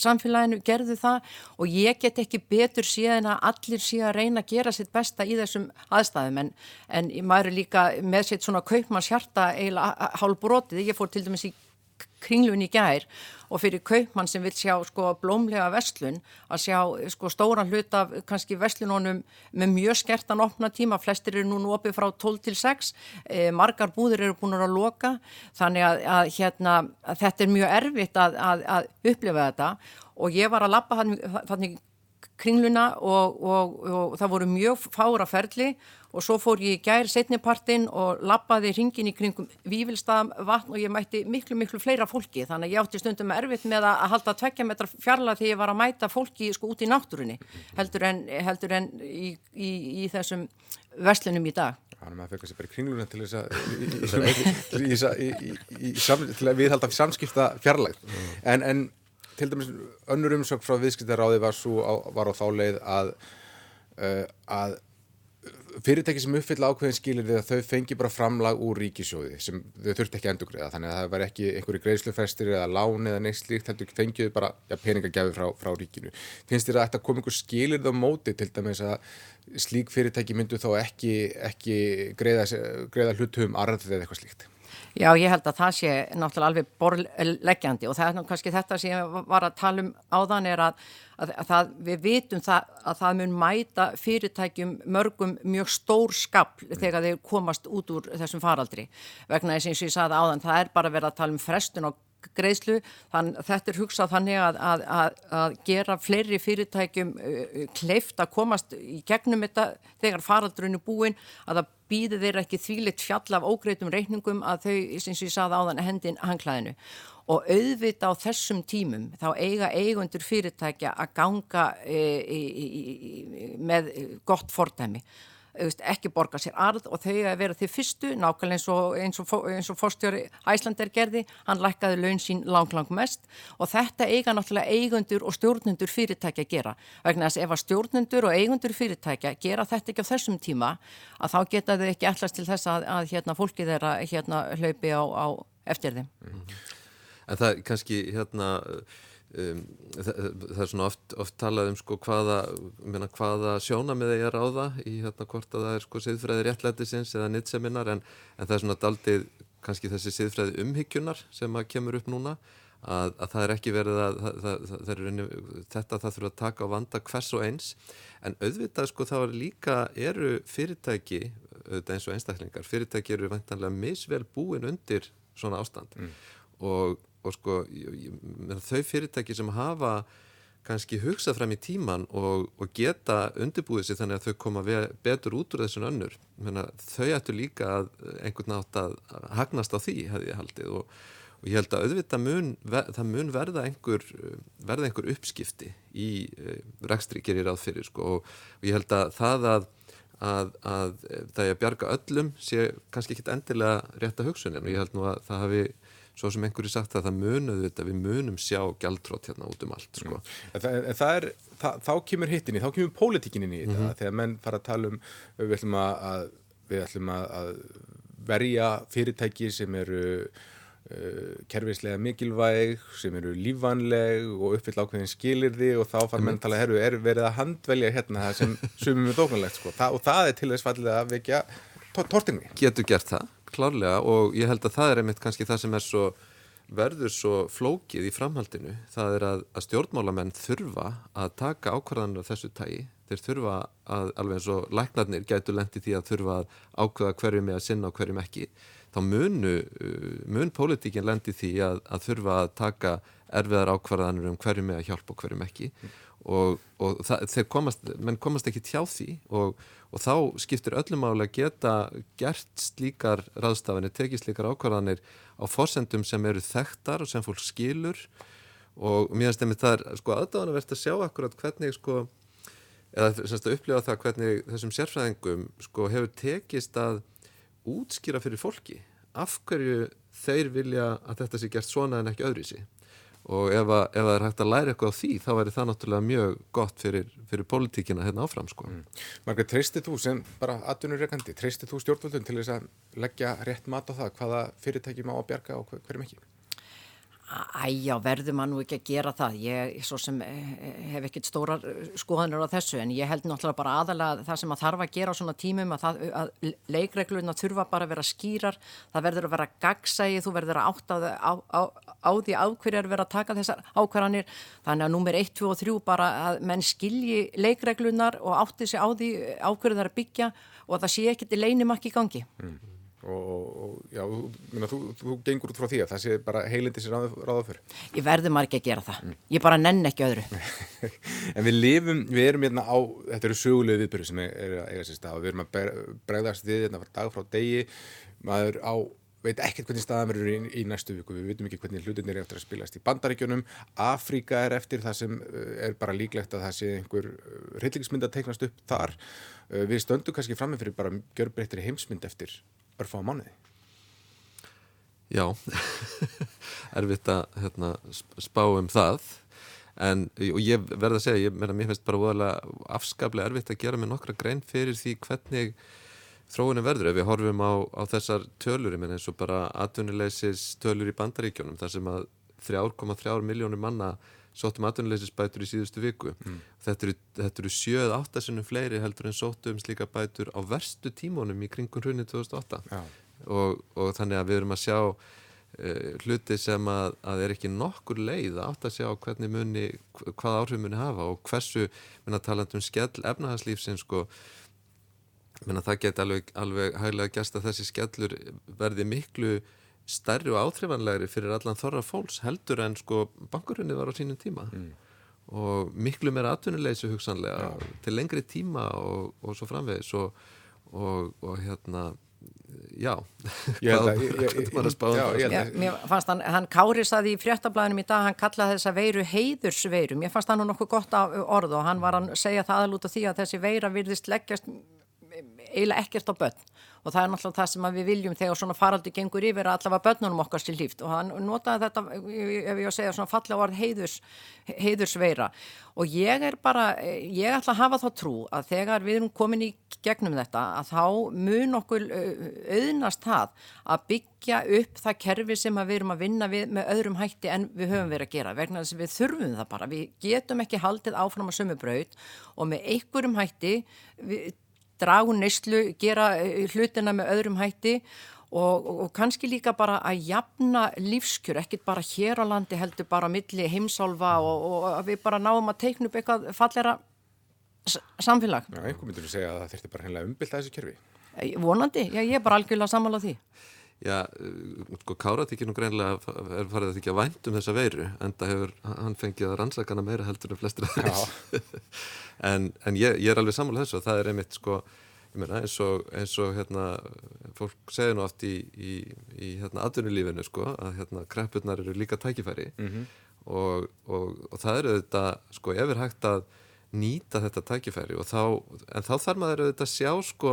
samfélaginu gerðu það og ég get ekki betur síðan að allir síðan reyna að gera sitt besta í þessum aðstæðum. En, en maður er líka með sitt svona kaupmanns hjarta eiginlega hálf brotið, ég fór til dæmis í kringlun í gær og fyrir kaupmann sem vil sjá sko blómlega vestlun að sjá sko stóran hlut af kannski vestlunónum með mjög skertan opna tíma, flestir eru nú opið frá 12 til 6, e, margar búðir eru búin að loka, þannig að, að, hérna, að þetta er mjög erfitt að, að upplifa þetta. Og ég var að lappa þannig kringluna og, og, og það voru mjög fára ferli og svo fór ég í gær setnipartin og lappaði ringin í kringum Vívilstaðam vatn og ég mætti miklu miklu fleira fólki þannig að ég átti stundum erfitt með að halda tvekkja metra fjarlag þegar ég var að mæta fólki sko út í náttúrunni heldur en, heldur en í, í, í þessum verslunum í dag. Þannig að maður fekk að sé bara í kringluna til þess að til að viðhalda samskipta fjarlag en, en til dæmis önnur umsök frá viðskiptaráði var, var á þá leið að, uh, að fyrirtæki sem uppfylla ákveðin skilir við að þau fengi bara framlag úr ríkisjóði sem þau þurfti ekki endugriða þannig að það var ekki einhverju greiðslufestir eða lán eða neitt slíkt heldur fengiðu bara ja, peningagjafi frá, frá ríkinu. Finnst þér að þetta kom einhver skilir þá móti til dæmis að slík fyrirtæki myndu þá ekki, ekki greiða, greiða hlutum arðið eða eitthvað slíkt? Já, ég held að það sé náttúrulega alveg borleggjandi og það er kannski þetta sem ég var að tala um áðan er að, að, að það, við vitum það, að það mun mæta fyrirtækjum mörgum mjög stór skapl þegar þeir komast út úr þessum faraldri. Vegna þess að ég sagði áðan það er bara verið að tala um frestun og greiðslu, þann, þetta er hugsað þannig að, að, að, að gera fleiri fyrirtækjum kleift að komast í gegnum þetta þegar faraldrunu búin að það býði þeir ekki þvílitt fjall af ógreitum reikningum að þau, sem ég saði áðan, hendin hangklæðinu og auðvita á þessum tímum þá eiga eigundur fyrirtækja að ganga e, e, e, með gott fordæmi ekki borga sér arð og þau að vera því fyrstu, nákvæmlega eins og, eins og, eins og fórstjóri Æslander gerði, hann lækkaði laun sín lang lang mest og þetta eiga náttúrulega eigundur og stjórnundur fyrirtækja að gera. Vegna þess ef að stjórnundur og eigundur fyrirtækja gera þetta ekki á þessum tíma að þá geta þau ekki allast til þess að, að hérna, fólki þeirra hérna, hlaupi á, á eftir þeim. Mm. En það kannski hérna Um, það, það er svona oft, oft talað um sko hvaða, meina, hvaða sjónamiði ég er á það í hérna hvort að það er sko siðfræði réttlætisins eða nýtseminar en, en það er svona daldið kannski þessi siðfræði umhyggjunar sem að kemur upp núna að, að það er ekki verið að það, það, er, þetta það þurfa að taka á vanda hvers og eins en auðvitað sko þá er líka eru fyrirtæki auðvitað eins og einstaklingar fyrirtæki eru vantanlega misvel búin undir svona ástand mm. og og sko þau fyrirtæki sem hafa kannski hugsað fram í tíman og, og geta undirbúið sér þannig að þau koma betur út úr þessun önnur. Menna, þau ættu líka að einhvern nátt að hagnast á því hefði ég haldið. Og, og ég held að auðvitað mun, það mun verða einhver, verða einhver uppskipti í uh, rekstri gerir ráð fyrir sko. Og, og ég held að það að Að, að það er að bjarga öllum sé kannski ekki endilega rétt að hugsunin. Og ég held nú að það hafi svo sem einhverju sagt að það munuðu þetta, við munum sjá gældrótt hérna út um allt sko. mm. það, það er, það, þá kemur hittinni, þá kemur pólitíkinni í þetta, mm -hmm. þegar menn fara að tala um við ætlum að, við ætlum að verja fyrirtæki sem eru uh, kervislega mikilvæg, sem eru lífanleg og uppfyll ákveðin skilirði og þá fara menn að tala, herru, er verið að handvelja hérna það sem sumum er dóknulegt sko. og það er til þess fallið að vekja tortinni. Getur gert það klárlega og ég held að það er einmitt kannski það sem er svo verður svo flókið í framhaldinu. Það er að, að stjórnmálamenn þurfa að taka ákvarðanir af þessu tægi þeir þurfa að, alveg eins og læknarnir gætu lendi því að þurfa að ákveða hverjum er að sinna og hverjum ekki. Þá munu, uh, mun pólitíkin lendi því að, að þurfa að taka erfiðar ákvarðanir um hverjum er að hjálpa og hverjum ekki. Mm. Og, og það, þeir komast, menn komast ekki tjá því og og þá skiptir öllum álega geta gert slíkar ráðstafanir, tekið slíkar ákvarðanir á fórsendum sem eru þekktar og sem fólk skilur. Og mér finnst það er sko aðdáðan að verða að sjá akkurat hvernig sko eða semst að upplifa það hvernig þessum sérfræðingum sko hefur tekist að útskýra fyrir fólki af hverju þeir vilja að þetta sé gert svona en ekki öðru í sig og ef, að, ef það er hægt að læra eitthvað á því þá væri það náttúrulega mjög gott fyrir, fyrir politíkina hérna áfram sko. Mm. Margreit, treystið þú sem bara atvinnureikandi, treystið þú stjórnvöldun til þess að leggja rétt mat á það hvaða fyrirtæki má að bjarga og hverjum ekki? Æjá, verður maður nú ekki að gera það. Ég svo sem eh, hef ekkert stórar eh, skoðanir á þessu en ég held náttúrulega bara aðalega það sem að þarf að gera á svona tímum að, það, að leikregluna þurfa bara að vera skýrar, það verður að vera gagsægi, þú verður að átta á, á, á því ákverjar vera að taka þessar ákvarðanir. Þannig að nummer 1, 2 og 3 bara að menn skilji leikreglunar og átti sig á því ákverjar að byggja og að það sé ekkert í leinimakki gangi. Mm og, og já, minna, þú, þú gengur út frá því að það sé bara heilindi sér ráða fyrr Ég verður ekki að gera það. Mm. ég bara nenn ekki öðru. *laughs* En við lifum, við erum hérna á þetta eru sögulegu viðbyrju sem er, að eiga sér stað. Og við erum að bregðast við hérna dag frá degi. Maður á veit ekkert hvernig staðan verður í, í næstu viku. Við veitum ekki hvernig hlutin er eftir að spilast í bandaríkjunum. Afríka er eftir það sem eh, er bara líklegt að það sé einhver eh, rillingsmynd að teiknast upp þar. Eh, við stöndum kannski fram með fyrir bara gjörbreyttir heimsmynd eftir örfá mánuði. Já. *laughs* Erfitt að hérna, spá um það. En ég verða að segja, ég mér finnst bara afskaplega erfitt að gera með nokkra grein fyrir því hvernig þróunum verður. Ef við horfum á, á þessar tölur eins og bara atvinnuleysis tölur í bandaríkjónum þar sem að 3,3 miljónur manna sóttum atvinnuleysisbætur í síðustu viku mm. þetta eru, eru 7-8 sinnum fleiri heldur en sóttum slíka bætur á verstu tímónum í kringun hrunni 2008 Já. og, og þannig að við erum að sjá uh, hluti sem að, að er ekki nokkur leið átt að sjá hvernig muni, hvað áhrif muni hafa og hversu, minna talandum skell efnahagslífsins sko minna það geti alveg, alveg hæglega gæst að þessi skellur verði miklu stærri og áþrifanlegri fyrir allan þorra fólks heldur en sko bankurunni var á sínum tíma. Mm. og miklu meira atvinnuleysu hugsanlega ja. til lengri tíma og, og svo framvegis og, og, og hérna já. Mér fannst hann, hann kári saði í fréttablaðinum í dag, hann kallaði þessa veiru heiðursveiru, mér fannst hann nokkuð gott af orð og hann var að segja það aðlúta því að þessi veira virðist leggjast eiginlega ekkert á börn og það er náttúrulega það sem við viljum þegar svona faraldi gengur yfir að allavega börnunum okkar til líft og hann notaði þetta, ef ég að segja svona fallega orð heiðurs, heiðursveira. Og ég er bara, ég ætla að hafa þá trú að þegar við erum komin í gegnum þetta að þá mun okkur auðnast það að byggja upp það kerfi sem við erum að vinna við með öðrum hætti en við höfum verið að gera. Vegna þess að við þurfum það bara, við getum ekki haldið áfram að sömu braut og með einhverjum hætti við dragun neyslu, gera eh, hlutina með öðrum hætti og, og, og kannski líka bara að jafna lífskjör, ekkit bara hér á landi heldur bara milli heimsálfa og, og að við bara náum að teikna upp eitthvað fallera samfélag. Já, einhver myndur að segja að það þurfti bara hennilega umbyllta þessu. Eh, vonandi, já, ég er bara algjörlega samanláð því. Já, eh, sko Káratíkir nú greinlega er farið að þykja vænt um þessa veiru en það hefur, hann fengið að rannsakana meira heldur en flestir að þess *laughs* en, en ég, ég er alveg samanlega þessu það er einmitt sko, meina eins og, eins og hérna, fólk segir nú oft í, í, í hérna atvinnulífinu sko, að hérna kreppurnar eru líka tækifæri. Mm -hmm. og, og, og það eru þetta, sko, ef er hægt að nýta þetta tækifæri og þá, en þá þarf maður auðvitað að sjá sko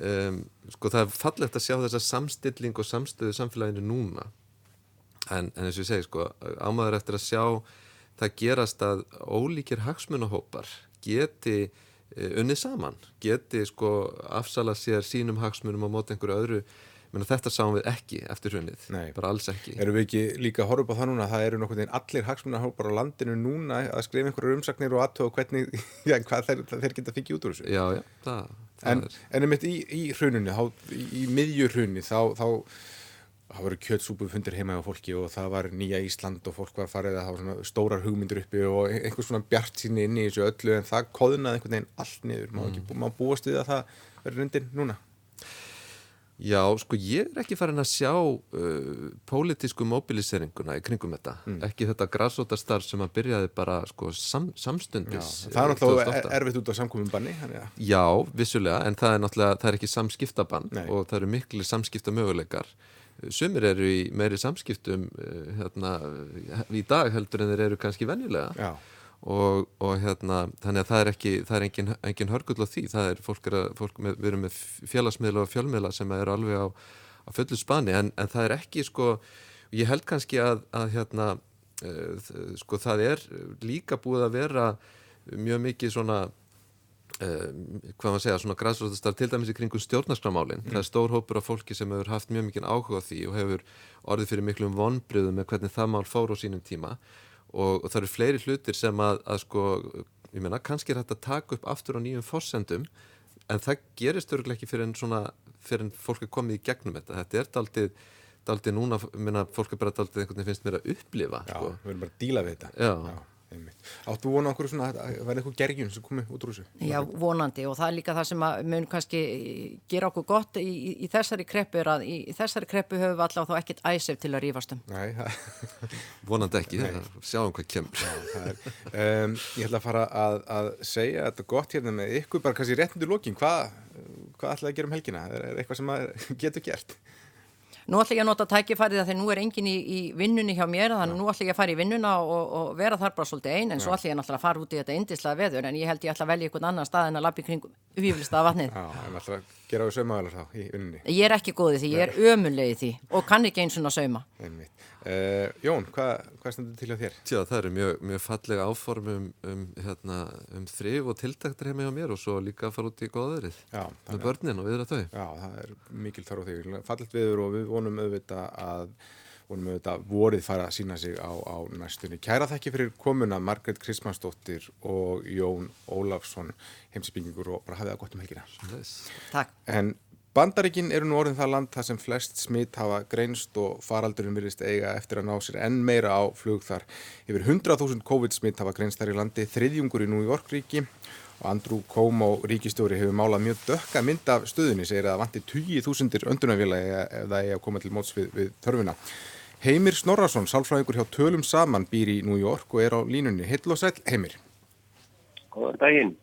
Um, sko það er fallegt að sjá þessa samstilling og samstöðu samfélaginu núna en, en eins og ég segi sko ámaður eftir að sjá það gerast að ólíkir hagsmunahópar geti uh, unnið saman geti sko afsala sér sínum hagsmunum á mót einhverju öðru Menna, þetta sáum við ekki eftir hrunnið, bara alls ekki. Erum við ekki líka að horfa upp á það núna að það eru nokkur veginn allir hagsmunahópar á landinu núna að skrifa einhverju umsagnir og aðtöða hvernig, *laughs* já, hvað þeir, þeir geta fikið út úr þessu? Já, já, það, En, en einmitt í, í hrununni, í, í miðjurhrunni, þá, þá, þá voru kjötsúpu fundir heima á fólki og það var nýja Ísland og fólk var farið að hafa stórar hugmyndir uppi og einhvers svona bjart síni inn í þessu öllu en það kóðunaði einhvern veginn allt niður. Ekki, má búast við að það verður undir núna? Já, sko ég er ekki farin að sjá uh, pólitísku mobiliseringuna í kringum þetta, mm. ekki þetta græsótastarf sem að byrjaði bara sko sam, samstundis. Já, það er náttúrulega erfitt út á samkominn banni. Ja. Já, vissulega, en það er náttúrulega, það er ekki samskiptabann Nei. og það eru miklu samskipta möguleikar. Sumir eru í meiri samskiptum uh, hérna, í dag heldur en þeir eru kannski venjulega. Já og, og hérna þannig að það er ekki, það er engin, engin hörgull á því, það er fólk, er að, fólk með, við erum með félagsmiðla og fjölmiðla sem eru alveg á, á fullu spani en, en það er ekki sko, ég held kannski að, að hérna uh, sko það er líka búið að vera mjög mikið svona Uh, hvað maður segja, svona græsrótastar til dæmis í kringum stjórnarskramálinn, mm. það er stór hópur af fólki sem hefur haft mjög mikið áhuga á því og hefur orðið fyrir miklum vonbriðum með hvernig það mál fór á sínum tíma og, og það eru fleiri hlutir sem að, að sko, ég menna, kannski er þetta að taka upp aftur á nýjum fórsendum en það gerist öruglega ekki fyrir en svona, fyrir en fólk er komið í gegnum þetta, þetta er daldið daldið núna, minna, fólk er bara daldið einhvern veginn finnst mér að upplifa Já, sko. við erum bara að díla við þetta Já, Já. Áttu vona okkur svona að verða eitthvað gergjum sem komi út úr þessu? Já, vonandi og það er líka það sem mun kannski gera okkur gott í, í, í þessari kreppu er að í, í þessari kreppu höfum við allavega þá ekkert æsef til að rífast um. Nei, *laughs* vonandi ekki, sjáum hvað kemur. Já, um, ég ætla að fara að, að segja þetta gott hérna með ykkur, bara kannski réttundur lókin, hvað hva ætlaði að gera um helgina? Er, er eitthvað sem *laughs* getur gert? Nú ætla ég að nota tækifærið að þegar nú er engin í, í vinnunni hjá mér þannig nú ætla ég að fara í vinnuna og, og vera þar bara svolítið einn en Já. svo ætla ég náttúrulega að fara út í þetta indislega veður en ég held ég ætla að velja einhvern annan stað en að lappi kring výflista vatnið. Já, en ætla að gera á saumaðalar þá í vinnunni. Ég er ekki góðið því, ég er ömulegið því og kann ekki eins og sauma. Uh, Jón, hvað hva stendur til á þér? Já, það eru mjög, mjög fallega áform um, um, hérna, um þrif og tiltaktir heima hjá mér og svo líka að fara út í góðaðrið með börnin og viðra þau. Já, það er mikil þar á því. Fallet viður og við vonum auðvitað að vonum auðvitað vorið fara að sína sig á, á næstunni. Kæra þekki fyrir komuna Margret Krismansdóttir og Jón Ólafsson heimsbyggingur og bara hafið það gott um helgina. Yes. Takk. En Bandaríkin eru nú orðin það land þar sem flest smitt hafa greinst og faraldurinn virðist eiga eftir að ná sér enn meira á flug þar. Yfir 100.000 COVID smitt hafa greinst þar í landi, þriðjungur í New York ríki og Andrew Cuomo ríkistjóri hefur málað mjög dökka mynd af stöðunni, segir að vanti 20.000 öndunarvila ef það er að koma til móts við, við þörfina. Heimir Snorrason, sálfræðingur hjá Tölum Saman, býr í New York og er á línunni. Hill og sæl, Heimir. Góðan daginn.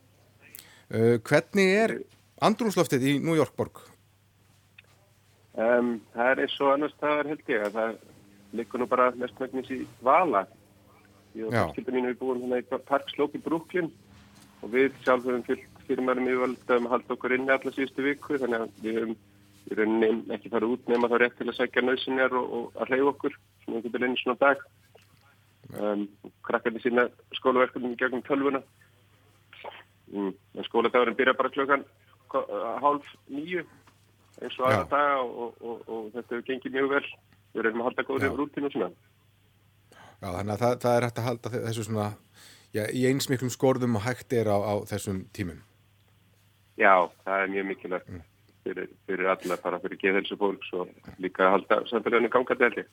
Uh, hvernig er andrúsloftið í New York borg? Um, það er eins og annars staðar held ég að það likur nú bara mestmægnis í vala. Ég og fyrstskildin mínu við búum hérna í Park Slope í Brooklyn og við sjálf höfum fyllt fyrirmærum yfirvöldum að halda okkur inni alla síðustu viku þannig að við höfum í rauninni ekki farið út nema þá rétt til að segja nöðsynjar og, og að hleyfa okkur sem við getum einu svona dag. Um, krakkarnir sína skólaverkunum í gegnum tölvuna. Um, skóladagurinn byrja bara klokkan hálf nýju eins og aðra daga og, og, og þetta hefur gengið mjög vel. Við erum að halda góðið rútinu svona. Já, þannig að það, það er hægt að halda þessu svona já, í eins miklum skorðum og hægt er á, á þessum tímum. Já, það er mjög mikilvægt mm. fyrir, fyrir alla, bara fyrir geðhelsu fólks og líka að halda samfélaginu helgi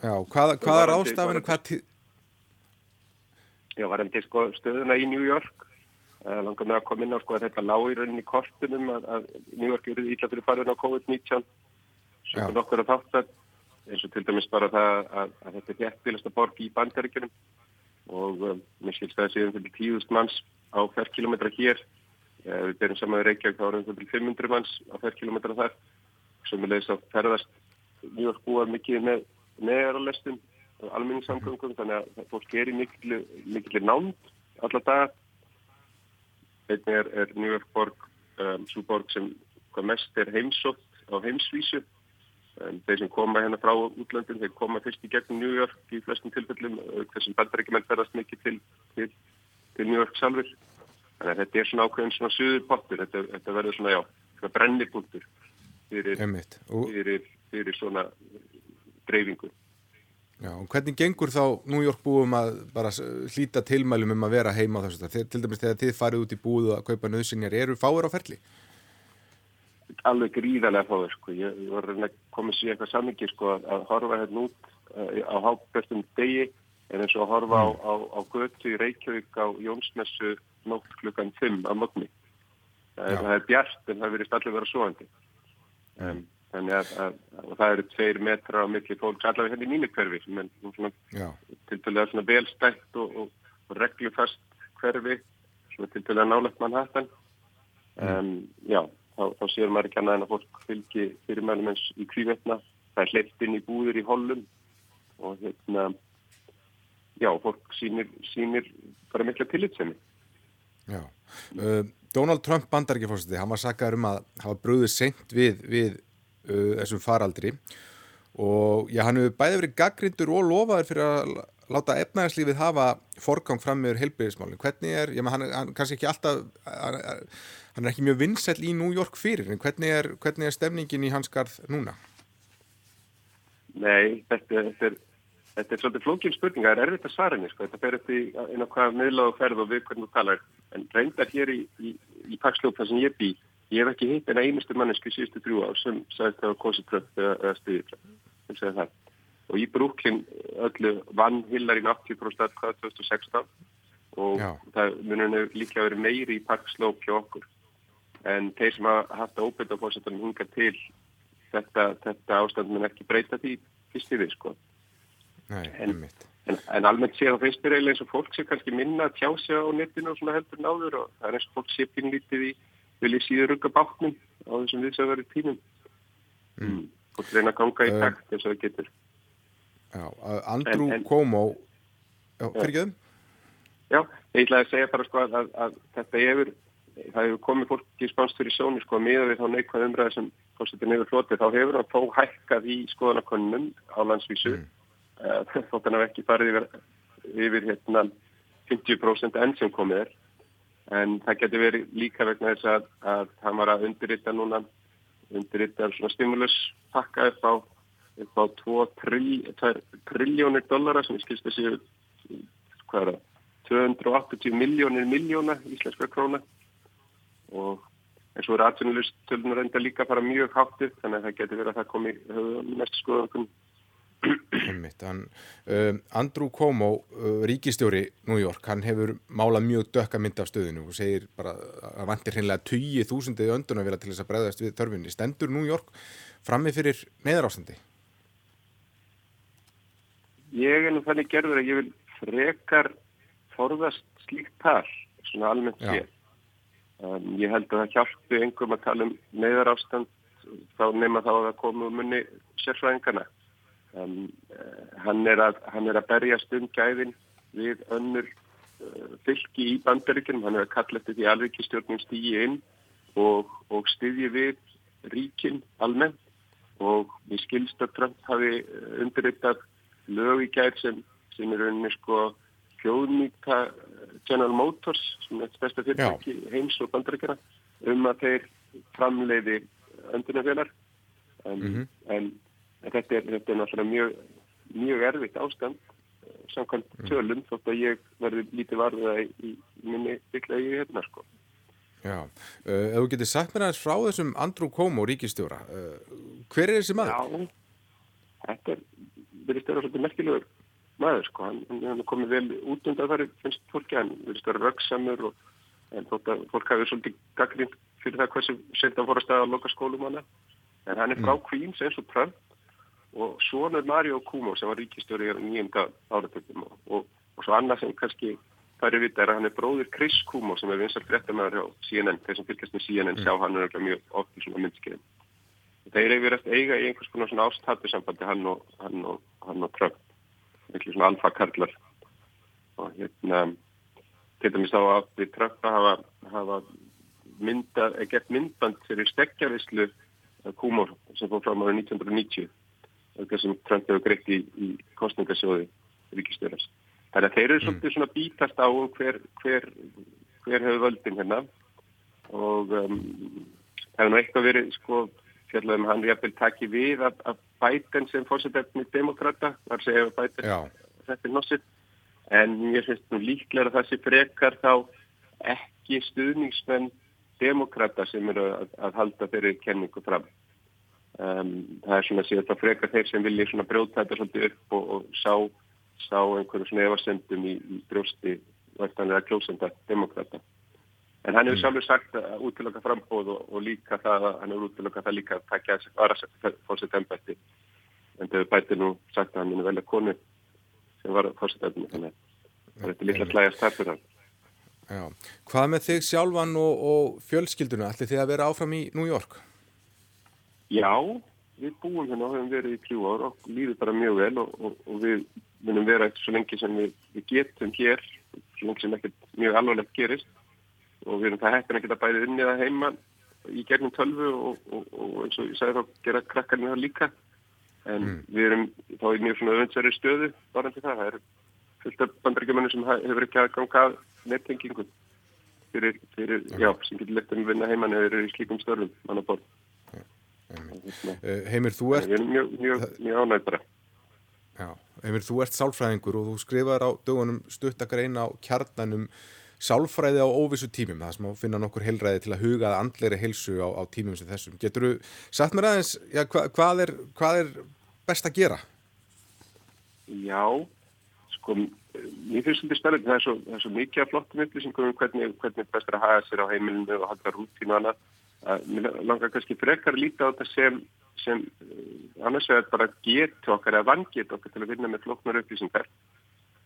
Já, hvað, hvað er ástafinu, hvað Já, var enn til sko stöðuna í New York langar með að koma inn á sko að þetta lág í rauninni kortunum að, að New York eru íla fyrir farin á COVID-19 sem nokkur að þátt að eins og til dæmis bara það að, að þetta er þéttbílasta borg í bandaríkjunum. Og um, mér skilst það að séðan fyrir tíðust manns á hver kilometra hér. Eh, við berum saman í Reykjavík þá erum við fyrir 500 manns á hver kilometra þar. Sem við leiðist að ferðast New York búar mikið með neðaralestum og almenningssamgöngum þannig að fólk er í miklu nánd alla dagar einnig er, er New York borg um, svo borg sem mest er heimsótt á heimsvísu. Um, þeir sem koma hérna frá útlöndin þeir koma fyrst í gegnum New York í flestum tilfellum þessum bandarækjumenn ferðast mikið til, til, til New York salfur þannig að þetta er svona ákveðin svona suður pottur. Þetta, þetta verður svona já, svona brennibúntur fyrir, fyrir, fyrir svona dreifingu Já, og hvernig gengur þá New York búum að bara hlýta tilmælum um að vera heima á þessu þetta? Til dæmis þegar þið farið út í búðu að kaupa nöðsynjar, eru fáir á ferli? Alveg gríðarlega fáir, sko. Ég, ég var að koma sér eitthvað samingi, sko, að horfa hérna út uh, á hábjörnum degi en eins og að horfa mm. á, á, á götu í Reykjavík á Jónsmessu nótt klukkan 5 á mögni. Það, það er bjart en það verist allir vera svoandi. Um, þannig að, að, að það eru tveir metra á milli fólks allavega hérna í mínu hverfi sem er til dælega svona velstætt og, og, og reglufast hverfi svona til dælega nálegt mann hættan mm. um, já, þá, þá séur maður ekki annað en að fólk fylgi fyrirmælum eins í kvívetna. Það er hleypt inn í búður í hollum og hérna já, fólk sínir, sínir bara mikla tillitsemi Já. Uh, Donald Trump bandarækjafórsiti, hann var sakað um að hafa brúðið seint við, við uh, þessum faraldri og já, hann hefur bæði verið gaggrindur og lofaður fyrir að láta efnæðarslífið hafa forgang fram meður heilbyrðismálinn. Hvernig er, já, hann, hann kannski ekki alltaf, hann, er ekki mjög vinsell í New York fyrir, en hvernig er, hvernig er stemningin í hans garð núna? Nei, þetta, þetta er Þetta er svolítið flókjum spurning, það er erfitt að svara henni, sko. þetta fer eftir inn á hvaða miðláðu ferð og við hvernig þú talar, en reyndar hér í, í, í Paksljópa sem ég bý, Ég hef ekki hitt en einustu mannesku síðustu þrjú ár sem sagði það var kositröpp eða stuðitröpp sem segði það. Og í Brúklinn öllu vann Hillary 80% aðkvæða 2016 og Já. það munir líka verið meiri í parkslóp hjá okkur. En þeir sem hafa haft að óbyrta á fórsettunum hunga til þetta, þetta ástand mun ekki breyta því fyrst í því sko. Nei, en, en, en almennt séð á feisturreili eins og fólk sé kannski minna að tjá sig á netinu og svona heldur náður og það er eins og fólk sé pinnlítið í vil ég síður rugga bátnum á þessum viðsögari tímum? Mm. og reyna að ganga í takt þess að það getur. Já, Andrew Cuomo fyrir ekki um? Já, ég ætlaði að segja bara sko að, að, að þetta hefur það hefur komið fólk í spánstur í sónu sko að miða við þá neikvæð umræði sem fórsetin hefur flotið, þá hefur hann þó hækkað í skoðanakonunum á landsvísu. Mm. uh, *laughs* þótt hann hef ekki farið yfir, yfir hérna 50% enn sem komið er en það getur verið líka vegna þess að, að hann var að undirrita núna undirrita svona stimuluspakka upp á upp á 2 triljónir dollara sem ég skilst að séu hvað er það 280 miljónir miljóna íslenska króna. Og en svo er atvinnulistölunar enda líka bara mjög háttið þannig að það getur verið að það komi næstu skoðan Hann, uh, Andrew Cuomo uh, ríkistjóri New York, hann hefur málað mjög dökka mynd af stöðinu og segir bara að vantir hreinlega 20.000 öndun að vera til þess að breyðast við þörfinni. Stendur New York frammi fyrir neðar ástandi? Ég er nú þannig gerður að ég vil frekar forðast slíkt tal, svona almennt sér. Um, ég held að það hjálpi einhverjum að tala um neðar ástand þá nema þá að það komu um munni sérfræðingana. Um, hann, er að, hann er að berjast um gæðin við önnur uh, fylki í bandaríkjum, hann er að kalla þetta því alveikistjórnum stýji inn og, og styðji við ríkin almennt. Og við skilst að Trump hafi eh, undirritað lög í gæð sem, sem er unni sko fjóðnýta General Motors sem er stærsta fyrirtæki heims og bandaríkjana um að þeir framleiði öndunarvelar um, mm -hmm. en Þetta er, þetta er náttúrulega mjög, mjög erfitt ástand eh, samkvæmt mm. tölum þótt að ég verði lítið varðið í, í minni bygglega í hérna sko. Já, uh, ef þú getur sagt mér aðeins frá þessum Andrew Cuomo ríkistjóra, uh, hver er þessi maður? Já, þetta er verið stöður svolítið merkilegur maður sko, hann, hann komið vel út undan þar finnst fólki, hann verið stöður röggsamur og en þótt að fólk hafi svolítið gaggrind fyrir það hversu sent að voru að staða á loka skólum hana, en hann er frá mm. Queens eins og Trump og svonur Mario Kumo sem var ríkistjóri í nýjönda áratökjum og, og, og svo annað sem kannski færi vita er að hann er bróðir Chris Kumo sem er vinsalt fréttamæður hjá CNN, þeir sem fylgjast með CNN mm. sjá hann er mjög oft í svona myndskeiðin. Þeir eru verið eiga í einhvers konar svona ástættu sambandi hann og, hann og, hann Trump, eitthvað svona alfakarlar og hérna til dæmis þá að við Trump að hafa, hafa myndað, gett myndband fyrir stekjavislu Kumo sem fór fram árið 1990 sem Trump hefur greitt í, í kostningasjóði ríkistjóðars. Þannig að þeir eru mm. svolítið svona bítast á um hver, hver, hver hefur völdin hérna og um, það hefur nú eitthvað verið sko fjallega um hann réttil takki við að, að bæten sem fórsetefni demokrata, þar segja að bæten þetta er nossið, en ég finnst nú líklega að það sé frekar þá ekki stuðningsmenn demokrata sem eru að, að halda þeirri kenningu fram. Um, það er svona síðan það frekar þeir sem vilja svona brjóta þetta svolítið upp og, og sá, sá einhverju svona efarsendum í, í brjósti verðanlega klósenda demokrata. En hann hefur mm. sjálfur sagt að útlöka frambóð og, og líka það, hann hefur útlöka það líka að takja þessi varasett fórsett ennbætti. En þau bætið nú sagt að hann er velja konu sem var fórsett ennbætti. Þannig að þetta er líka slægast þar fyrir hann. Já. Hvað með þig sjálfan og, og fjölskylduna? Ætli þið að vera áfram í New York? Já, við búum hérna og hefum verið í trjú ár og líður bara mjög vel og, og, og við munum vera eftir svo lengi sem við, við getum hér, svo lengi sem ekkert mjög alvarlegt gerist. Og við erum það hættin ekkert að bæði inn eða heima í gegnum tölvu og, og eins og ég sagði þá gera krakkarinn það líka. En mm. við erum þá í mjög svona öðvöndsverið stöðu varandi það, það er fullt af bandaríkjumennu sem hefur ekki að ganga nettengingu. Fyrir, fyrir okay. já, sem getur lett að vinna heimann eða eru í slíkum störfum mann á borð Eh, Heimir, þú ert... Mjög, mjög, mjög ánægt bara. Já, Heimir, þú ert sálfræðingur og þú skrifaður á dögunum stuttakreina á kjarnanum sálfræði á óvissu tímum, það sem á finna nokkur heilræði til að huga að andleiri heilsu á, á tímum sem þessum. Getur þú sagt mér aðeins, já, hva, hvað, er, hvað er best að gera? Já, sko, mér finnst þetta spennandi, það er svo, það er svo mikið af flottum upplýsingum um hvernig, hvernig best er að haga sér á heimilinu og halda rútínu og annað Mér langar kannski frekar líta á þetta sem, sem eh, annars vegar bara getu okkar eða vangit okkar til að vinna með floknar upplýsingar.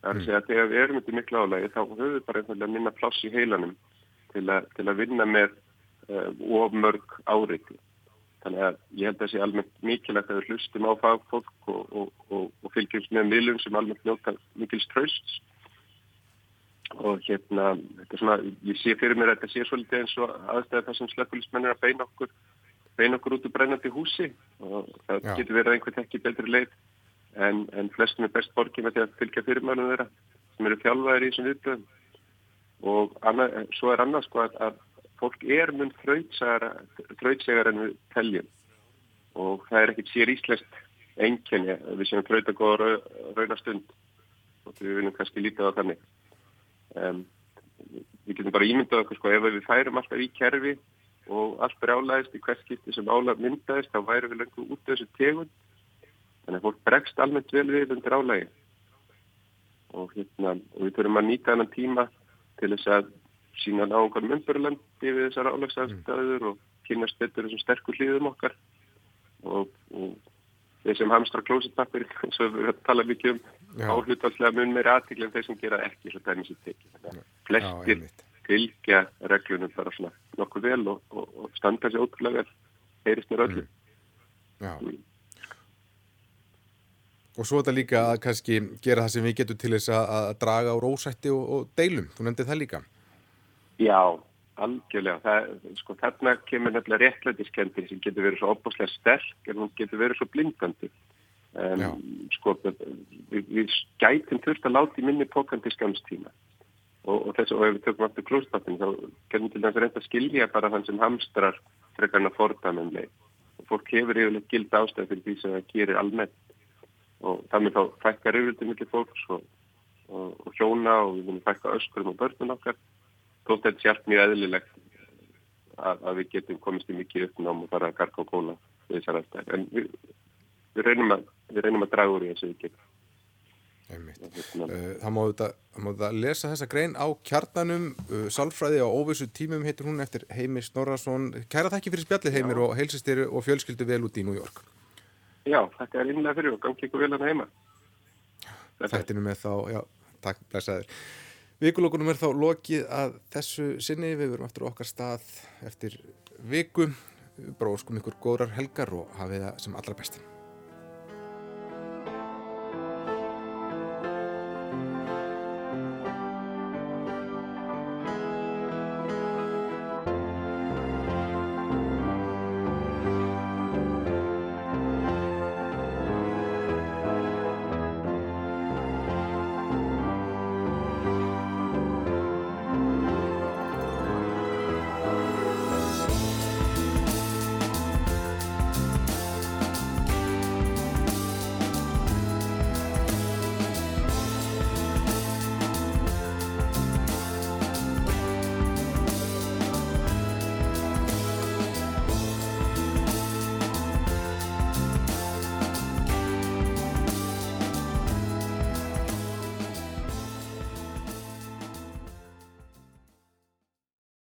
Það er að mm. segja að þegar við erum þetta miklu álægi þá höfum við bara að minna pláss í heilanum til að, til að vinna með uh, ofmörg áriði. Þannig að ég held að það sé almennt mikilvægt að við hlustum á fagfólk og, og, og, og fylgjumst með miljum sem almennt njóta mikils trösts og hérna, þetta er svona, ég sé fyrir mér að þetta sé svolítið eins og aðstæða það sem slökkulismenn er að beina okkur beina okkur út úr brennandi húsi. Og það Já. getur verið einhvern ekki betri leið en, en flestum er best borgið með því að fylgja fyrirmælum þeirra sem eru þjálfaðir í þessum viðblöðum og annað, svo er annað sko að, að fólk er mun þrautsegar en við teljum. Og það er ekkit sér íslenskt enginni við séum þraut að góða raunastund. Og við viljum kannski líka á þannig Um, við getum bara ímyndað okkur sko ef við færum alltaf í kerfi og allt brjálæðist í hvers skipti sem álag myndaðist, þá væri við lengur út þessu tegund. Þannig að fólk bregst almennt vel við undir álægi. Og, hérna, og við þurfum að nýta þennan tíma til þess að sína náðungar myndbörlandi við þessar álagsafstæður og kynast betur þessum sterkur hlýðum okkar. Og, og þeir sem hamstra klósitpappir, *laughs* eins og við tala mikið um áhlutalslega mun meiri aðtíkla en þeir sem gera ekki svo dæmis í tekið. Flestir fylgja reglunum bara svona nokkuð vel og, og, og standa sér ótrúlega vel heyrist mér öllu. Mm. Já. Mm. Og svo er þetta líka að kannski gera það sem við getum til þess að draga á rósætti og, og deilum. Þú nefndi það líka? Já, algjörlega. Það, sko, þarna kemur nefnilega réttlætiskendir sem getur verið svo opbúslega sterk en hún getur verið svo blindandi. Um, sko, við, við gætum þurft að láta í minni pókandi skamstíma og, og þess og ef við tökum aftur klóstafin þá getum til þess að reynda að skilja bara þann sem hamstrar frekarna fordæmanlega og fólk hefur yfirleitt gild ástæð fyrir því sem það gerir almennt. Og þannig þá fækkar yfirleitt mikið fólks og, og, hjóna og við munum fækka öskurum og börnun okkar. Þótt þetta sjálf mjög eðlilegt að, að við getum komist í mikið uppnám og fara að garga og kóla við þessar aðstæð en við, við reynum að við reynum að draga úr því að við getum. Eh, það má þetta lesa þessa grein á kjarnanum. Uh, Sálfræði á óvissu tímum heitir hún eftir Heimir Snorarsson Kæra þakki fyrir spjallið Heimir Já. og heilsistyri og fjölskyldu vel út í New York. Já, þakka er innlega fyrir og gangi ykkur vel að heima. Þættinu með þá, já, takk, blessaður. Vikulókunum er þá lokið að þessu sinni. Við verum aftur okkar stað eftir viku. Bróðskum ykkur góðrar helgar og hafið það sem allra besti